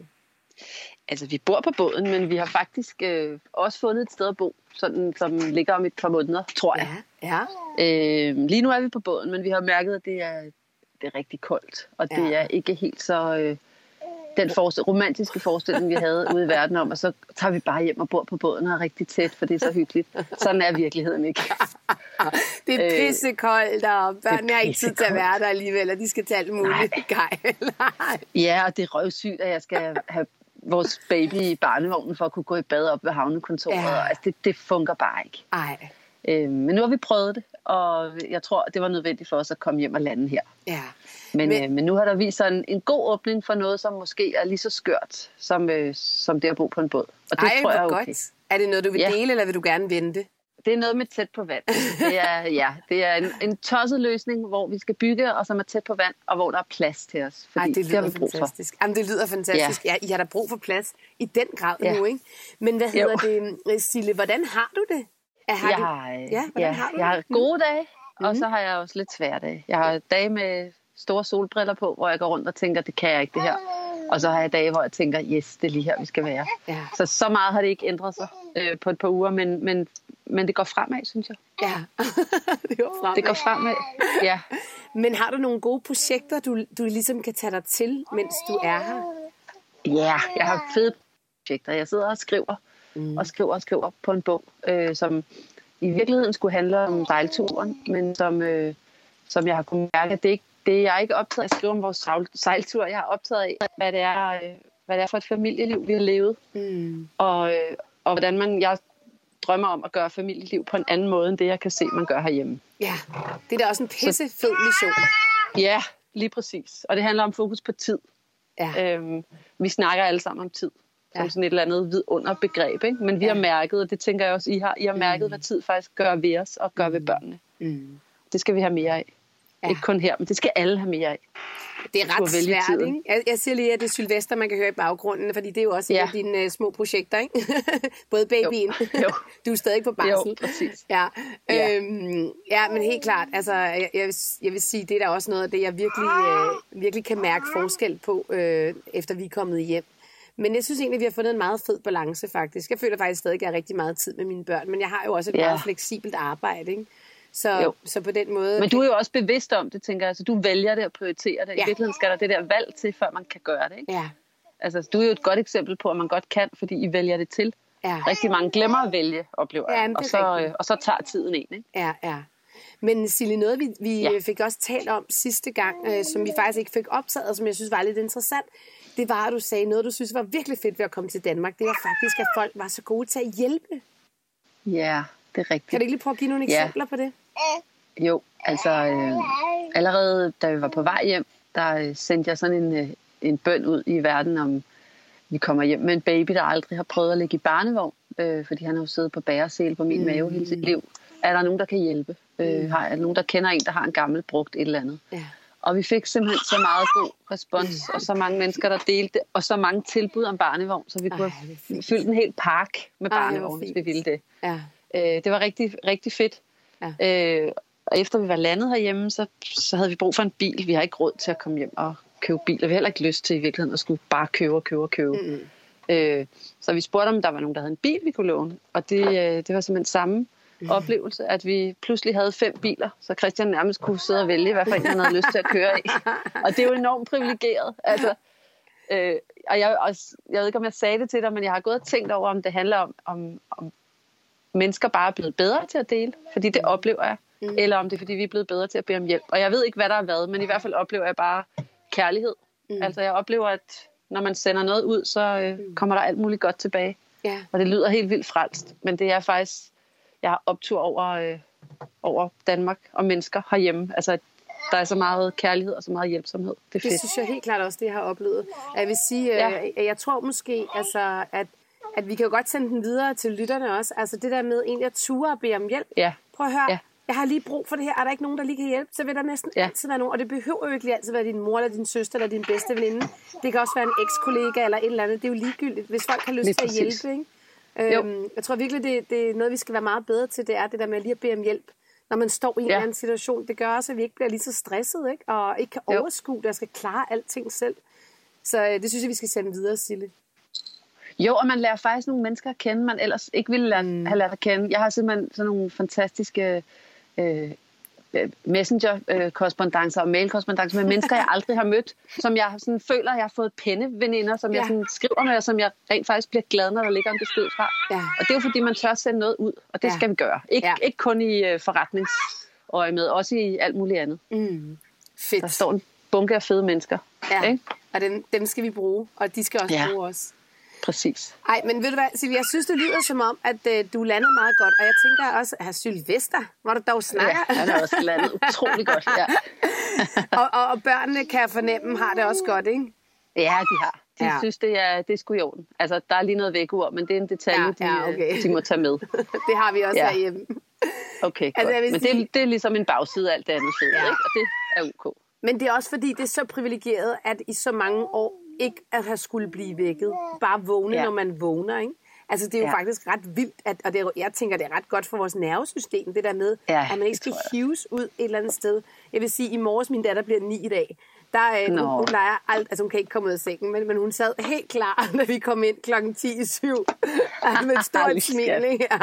Altså, vi bor på båden, men vi har faktisk øh, også fundet et sted at bo, sådan, som ligger om et par måneder, tror jeg. ja. Øh, lige nu er vi på båden, men vi har mærket, at det er, det er rigtig koldt, og det Ja. er ikke helt så... Øh, den forestil- romantiske forestilling, vi havde ude i verden om, og så tager vi bare hjem og bor på båden og er rigtig tæt, for det er så hyggeligt. Sådan er virkeligheden ikke. <laughs> Det er Øh, pissekoldt, og børnene har ikke tid til at være der alligevel, og de skal til alt muligt. Nej. <laughs> Nej. Ja, og det er røvsygt, at jeg skal have vores baby i barnevognen for at kunne gå i bad op ved havnekontoret. Ja. Altså, det, det fungerer bare ikke. Ej. Øh, men nu har vi prøvet det, og jeg tror, det var nødvendigt for os at komme hjem og lande her. Ja. Men, Men- øh, men nu har der vist sig en, en god åbning for noget, som måske er lige så skørt, som, øh, som det at bo på en båd. Og det Ej, tror jeg er godt. okay. Er det noget, du vil Ja. dele, eller vil du gerne vente? Det er noget med tæt på vand. Det er, ja, det er en, en tosset løsning, hvor vi skal bygge, og som er tæt på vand, og hvor der er plads til os. Fordi Ej, det det lyder vi brug for. fantastisk. Jamen, det lyder fantastisk. Ja. ja, I har da brug for plads i den grad ja. Nu, ikke? Men hvad hedder Jo. det, Sille, hvordan har du det? Er, har jeg du... har, øh, Ja, ja, har du jeg det? har gode dage, og så har jeg også lidt svære dage. Jeg har dage med store solbriller på, hvor jeg går rundt og tænker, det kan jeg ikke det her. Og så har jeg dage, hvor jeg tænker, yes, det er lige her, vi skal være. Ja. Så så meget har det ikke ændret sig øh, på et par uger, men, men, men det går fremad, synes jeg. Ja, <laughs> det går frem. Det går fremad, ja. Men har du nogle gode projekter, du, du ligesom kan tage dig til, mens du er her? Ja, jeg har fede projekter. Jeg sidder og skriver, mm. og skriver og skriver på en bog, øh, som i virkeligheden skulle handle om sejlturen, men som, øh, som jeg har kunnet mærke, at det ikke det jeg er ikke optaget af at skrive om vores sejl- sejltur. Jeg er optaget af, hvad det er, øh, hvad det er for et familieliv, vi har levet. Mm. Og, øh, og hvordan man, jeg drømmer om at gøre familieliv på en anden måde, end det, jeg kan se, man gør herhjemme. Ja, det er da også en pisse fed mission. Ja, lige præcis. Og det handler om fokus på tid. Ja. Øhm, vi snakker alle sammen om tid. Som Ja. sådan et eller andet vidunderbegreb. Ikke? Men vi Ja. har mærket, og det tænker jeg også, I har, I har mærket, hvad tid faktisk gør ved os og gør ved børnene. Mm. Det skal vi have mere af. Ja. Ikke kun her, men det skal alle have mere af. Det er ret svært, tiden. ikke? Jeg, jeg siger lige, at det er Sylvester, man kan høre i baggrunden, fordi det er jo også ja. et af dine uh, små projekter, ikke? <laughs> Både babyen. Jo. jo. <laughs> Du er stadig på barsel. Jo, præcis. Ja. Ja. Øhm, ja, men helt klart. Altså, jeg, jeg, vil, jeg vil sige, det er da også noget af det, jeg virkelig, øh, virkelig kan mærke forskel på, øh, efter vi er kommet hjem. Men jeg synes egentlig, at vi har fundet en meget fed balance, faktisk. Jeg føler faktisk stadig, at jeg har rigtig meget tid med mine børn, men jeg har jo også et ja. meget fleksibelt arbejde, ikke? Så, så på den måde... Men du er jo også bevidst om det, tænker jeg. Altså, du vælger det og prioriterer det. Ja. I virkeligheden skal der det der valg til, før man kan gøre det, ikke? Ja. Altså, du er jo et godt eksempel på, at man godt kan, fordi I vælger det til. Ja. Rigtig mange glemmer at vælge, oplever jeg. Ja, og, så, og så tager tiden en, ikke? Ja, ja. Men Silje, noget vi, vi ja. fik også talt om sidste gang, øh, som vi faktisk ikke fik optaget, som jeg synes var lidt interessant, det var, at du sagde noget, du synes var virkelig fedt ved at komme til Danmark. Det var faktisk, at folk var så gode til at hjælpe. Ja, det er rigtigt. Kan du ikke lige prøve at give nogle eksempler ja. på det? Jo, altså øh, allerede da vi var på vej hjem, der øh, sendte jeg sådan en, øh, en bøn ud i verden om, vi kommer hjem med en baby, der aldrig har prøvet at ligge i barnevogn, øh, fordi han har jo siddet på bæresel på min mm. mave hele sit liv. Er der nogen, der kan hjælpe? Øh, mm. har, er der nogen, der kender en, der har en gammel brugt et eller andet? Ja. Og vi fik simpelthen så meget god respons, og så mange mennesker, der delte og så mange tilbud om barnevogn, så vi Ej, kunne have fyldt en hel park med barnevogn, hvis vi ville det. Ja. Øh, det var rigtig, rigtig fedt. Ja. Øh, og efter vi var landet herhjemme, så, så havde vi brug for en bil. Vi har ikke råd til at komme hjem og købe bil, og vi har heller ikke lyst til i virkeligheden at skulle bare købe og købe og købe. Mm. Øh, så vi spurgte, om der var nogen, der havde en bil, vi kunne låne. Og det, øh, det var simpelthen samme mm. oplevelse, at vi pludselig havde fem biler, så Christian nærmest kunne sidde og vælge, hvad for en han havde lyst til at køre i. <laughs> Og det er jo enormt privilegeret. Altså, øh, og jeg, også, jeg ved ikke, om jeg sagde det til dig, men jeg har gået og tænkt over, om det handler om, om, om mennesker bare er blevet bedre til at dele, fordi det oplever jeg mm. eller om det er, fordi vi er blevet bedre til at bede om hjælp. Og jeg ved ikke, hvad der er hvad, men i hvert fald oplever jeg bare kærlighed. Mm. Altså jeg oplever, at når man sender noget ud, så øh, mm. kommer der alt muligt godt tilbage. Ja. Og det lyder helt vildt frelst, men det er faktisk, jeg har optur over, øh, over Danmark og mennesker herhjemme. Altså der er så meget kærlighed og så meget hjælpsomhed. Det, er fedt. det synes jeg helt klart også, det jeg har oplevet. Jeg vil sige, ja. øh, jeg tror måske, altså, at, at vi kan jo godt sende den videre til lytterne også. Altså det der med egentlig at ture og bede om hjælp. Ja. Prøv at høre, ja jeg har lige brug for det her, er der ikke nogen, der lige kan hjælpe, så vil der næsten ja. altid være nogen, og det behøver jo ikke altid være din mor, eller din søster, eller din bedste veninde. Det kan også være en ekskollega, eller et eller andet. Det er jo ligegyldigt, hvis folk har lyst lige til at hjælpe. Ikke? Øhm, jeg tror virkelig, det, det er noget, vi skal være meget bedre til, det er det der med lige at bede om hjælp, når man står i en ja. eller anden situation. Det gør også, at vi ikke bliver lige så stresset, ikke? og ikke kan overskue det, og skal klare alting selv. Så øh, det synes jeg, vi skal sende videre, Sille. Jo, og man lærer faktisk nogle mennesker at kende, man ellers ikke ville lære, mm. have lært at kende. Jeg har simpelthen sådan nogle fantastiske øh, messenger-korrespondencer og mail-korrespondencer med mennesker, jeg aldrig har mødt, som jeg sådan føler, jeg har fået penneveninder, som ja. jeg sådan skriver med, og som jeg rent faktisk bliver glad, når der ligger en besked fra. Ja. Og det er jo fordi, man tør sende noget ud, og det ja. skal vi gøre. Ik- ja. Ikke kun i uh, forretningsøje med, også i alt muligt andet. Mm. Fedt. Der står en bunke af fede mennesker. Ja. Ikke? Og dem, dem skal vi bruge, og de skal også ja. bruge os. Præcis. Ej, men ved du hvad, Silvia, jeg synes, det lyder som om, at øh, du landede meget godt. Og jeg tænker også, at Sylvester, hvor du dog snakker. Ja, han har også landet <laughs> utrolig godt, ja. <laughs> og, og, og børnene, kan jeg fornemme, har det også godt, ikke? Ja, de har. De ja. synes, det er, det er sgu i orden. Altså, der er lige noget vækord, men det er en detalje, ja, ja, øh, okay. de, de må tage med. <laughs> det har vi også ja. herhjemme. Okay, altså, godt. Men sige... det, det er ligesom en bagside af alt det andet ja. ikke? og det er ok. Men det er også fordi, det er så privilegeret, at i så mange år ikke at have skulle blive vækket. Bare vågne, ja. når man vågner, ikke? Altså, det er jo ja. faktisk ret vildt, at, og det er, jeg tænker, det er ret godt for vores nervesystem, det der med, ja, at man ikke skal hives ud et eller andet sted. Jeg vil sige, i morges, min datter bliver ni i dag, der, øh, no. hun, hun leger alt, altså hun kan ikke komme ud af sengen, men, men hun sad helt klar, <laughs> da vi kom ind klokken 10 i 7, med et stort <laughs> smil, ikke? Ja,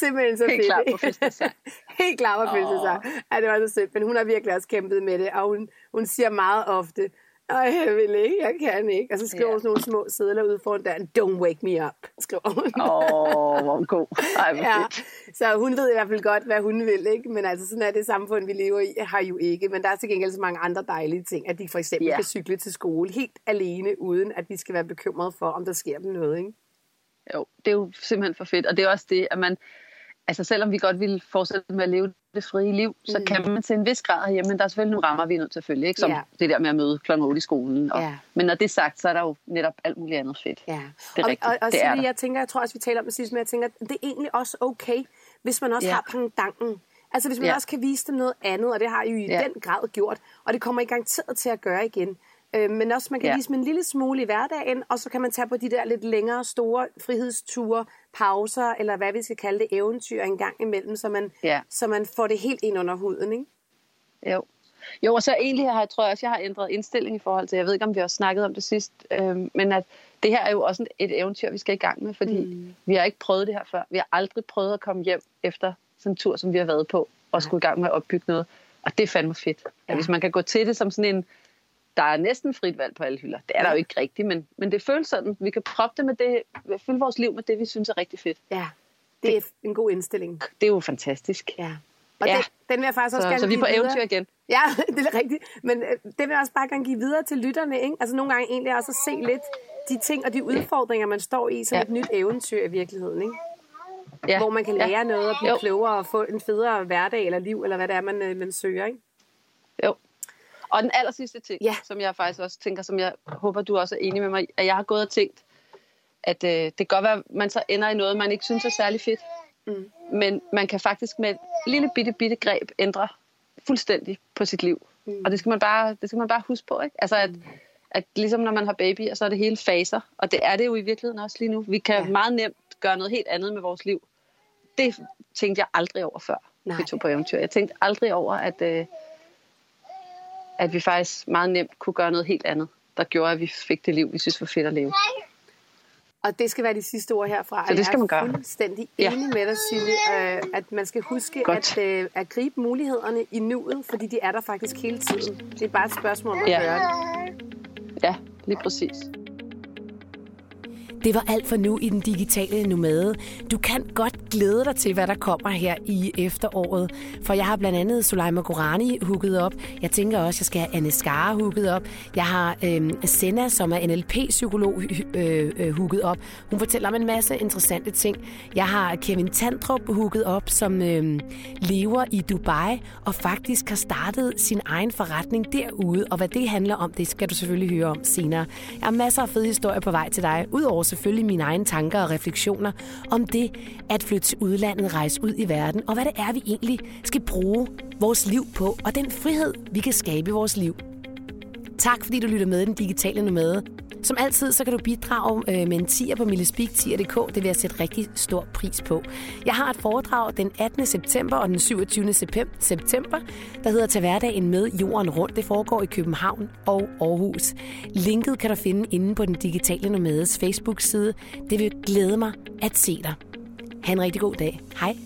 simpelthen så helt fedt. Klar på <laughs> helt klar på fødselsdag. Ja, det var så sødt, men hun har virkelig også kæmpet med det, og hun, hun siger meget ofte, ej, jeg vil ikke, jeg kan ikke. Og så skriver hun sådan nogle små sædler ud foran døren. Don't wake me up, skriver hun. Åh, oh, hvor god. Ej, hvor ja. Så hun ved i hvert fald godt, hvad hun vil, ikke? Men altså, sådan er det samfund, vi lever i, har jo ikke. Men der er til gengæld så mange andre dejlige ting, at de for eksempel ja. kan cykle til skole helt alene, uden at de skal være bekymrede for, om der sker dem noget, ikke? Jo, det er jo simpelthen for fedt. Og det er også det, at man, altså selvom vi godt ville fortsætte med at leve det frie liv, så mm. kan man til en vis grad herhjemme, men der er selvfølgelig nogle rammer, vi er nødt til at følge, ikke? som ja. det der med at møde kl. 8 i skolen. Og, ja. Men når det er sagt, så er der jo netop alt muligt andet fedt. Ja. Det er og, rigtigt. Og, og, det er jeg tænker, jeg tror også, vi taler om det sidste, men jeg tænker, det er egentlig også okay, hvis man også ja. har pangdangen Altså hvis man Ja. også kan vise dem noget andet, og det har I jo i Ja. den grad gjort, og det kommer I garanteret til at gøre igen. Øh, men også man kan Ja. vise dem en lille smule i hverdagen, og så kan man tage på de der lidt længere, store frihedsture, pauser, eller hvad vi skal kalde det, eventyr en gang imellem, så man, Ja. så man får det helt ind under huden, ikke? Jo. Jo, og så egentlig har jeg, tror jeg også, jeg har ændret indstilling i forhold til, jeg ved ikke, om vi har snakket om det sidst, øh, men at det her er jo også et eventyr, vi skal i gang med, fordi mm. vi har ikke prøvet det her før. Vi har aldrig prøvet at komme hjem efter sådan en tur, som vi har været på, og skulle i gang med at opbygge noget. Og det er fandme fedt. Ja. Hvis man kan gå til det som sådan en, der er næsten frit valg på alle hylder. Det er der jo ikke rigtigt, men, men det føles sådan. Vi kan proppe det med det, fylde vores liv med det, vi synes er rigtig fedt. Ja, det er en god indstilling. Det er jo fantastisk. Ja. Og Ja. den, den vil jeg faktisk også Så, gerne så vi er på videre. eventyr igen. Ja, <laughs> det er rigtigt. Men øh, det vil jeg også bare gerne give videre til lytterne. Ikke? Altså nogle gange egentlig også at se lidt de ting og de udfordringer, man står i som Ja. et nyt eventyr i virkeligheden. Ikke? Ja. Hvor man kan lære ja. noget og blive Jo. klogere og få en federe hverdag eller liv, eller hvad det er, man, øh, man søger. Ikke? Jo. Og den aller sidste ting, Ja. som jeg faktisk også tænker, som jeg håber, du også er enig med mig at jeg har gået og tænkt, at øh, det kan godt være, at man så ender i noget, man ikke synes er særlig fedt. Mm. Men man kan faktisk med et lille bitte, bitte greb ændre fuldstændig på sit liv. Mm. Og det skal man bare, det skal man bare huske på. Ikke? Altså at, at ligesom når man har baby, så er det hele faser. Og det er det jo i virkeligheden også lige nu. Vi kan ja. meget nemt gøre noget helt andet med vores liv. Det tænkte jeg aldrig over før, Nej. vi tog på eventyr. Jeg tænkte aldrig over, at, øh, at vi faktisk meget nemt kunne gøre noget helt andet, der gjorde, at vi fik det liv, vi synes var fedt at leve. Og det skal være de sidste ord herfra. Så det skal man Jeg er gøre. fuldstændig Ja. enig med dig, Silje, øh, at man skal huske Godt. at, øh, at gribe mulighederne i nuet, fordi de er der faktisk hele tiden. Det er bare et spørgsmål om at Ja. gøre det. Ja, lige præcis. Det var alt for nu i den digitale nomade. Du kan godt glæde dig til, hvad der kommer her i efteråret. For jeg har blandt andet Suleima Gorani hugget op. Jeg tænker også, at jeg skal have Anne Skare hugget op. Jeg har øh, Senna, som er NLP-psykolog, øh, øh, op. Hun fortæller om en masse interessante ting. Jeg har Kevin Tandrup hugget op, som øh, lever i Dubai og faktisk har startet sin egen forretning derude. Og hvad det handler om, det skal du selvfølgelig høre om senere. Jeg har masser af fede historier på vej til dig, udover selvfølgelig mine egne tanker og refleksioner om det at flytte til udlandet, rejse ud i verden, og hvad det er, vi egentlig skal bruge vores liv på, og den frihed, vi kan skabe i vores liv. Tak fordi du lytter med i den digitale nomade. Som altid, så kan du bidrage øh, med en tier på millespeak10.dk. Det vil jeg sætte rigtig stor pris på. Jeg har et foredrag den 18. september og den 27. september, der hedder Tag hverdagen med jorden rundt. Det foregår i København og Aarhus. Linket kan du finde inde på den digitale nomades Facebook-side. Det vil glæde mig at se dig. Ha' en rigtig god dag. Hej.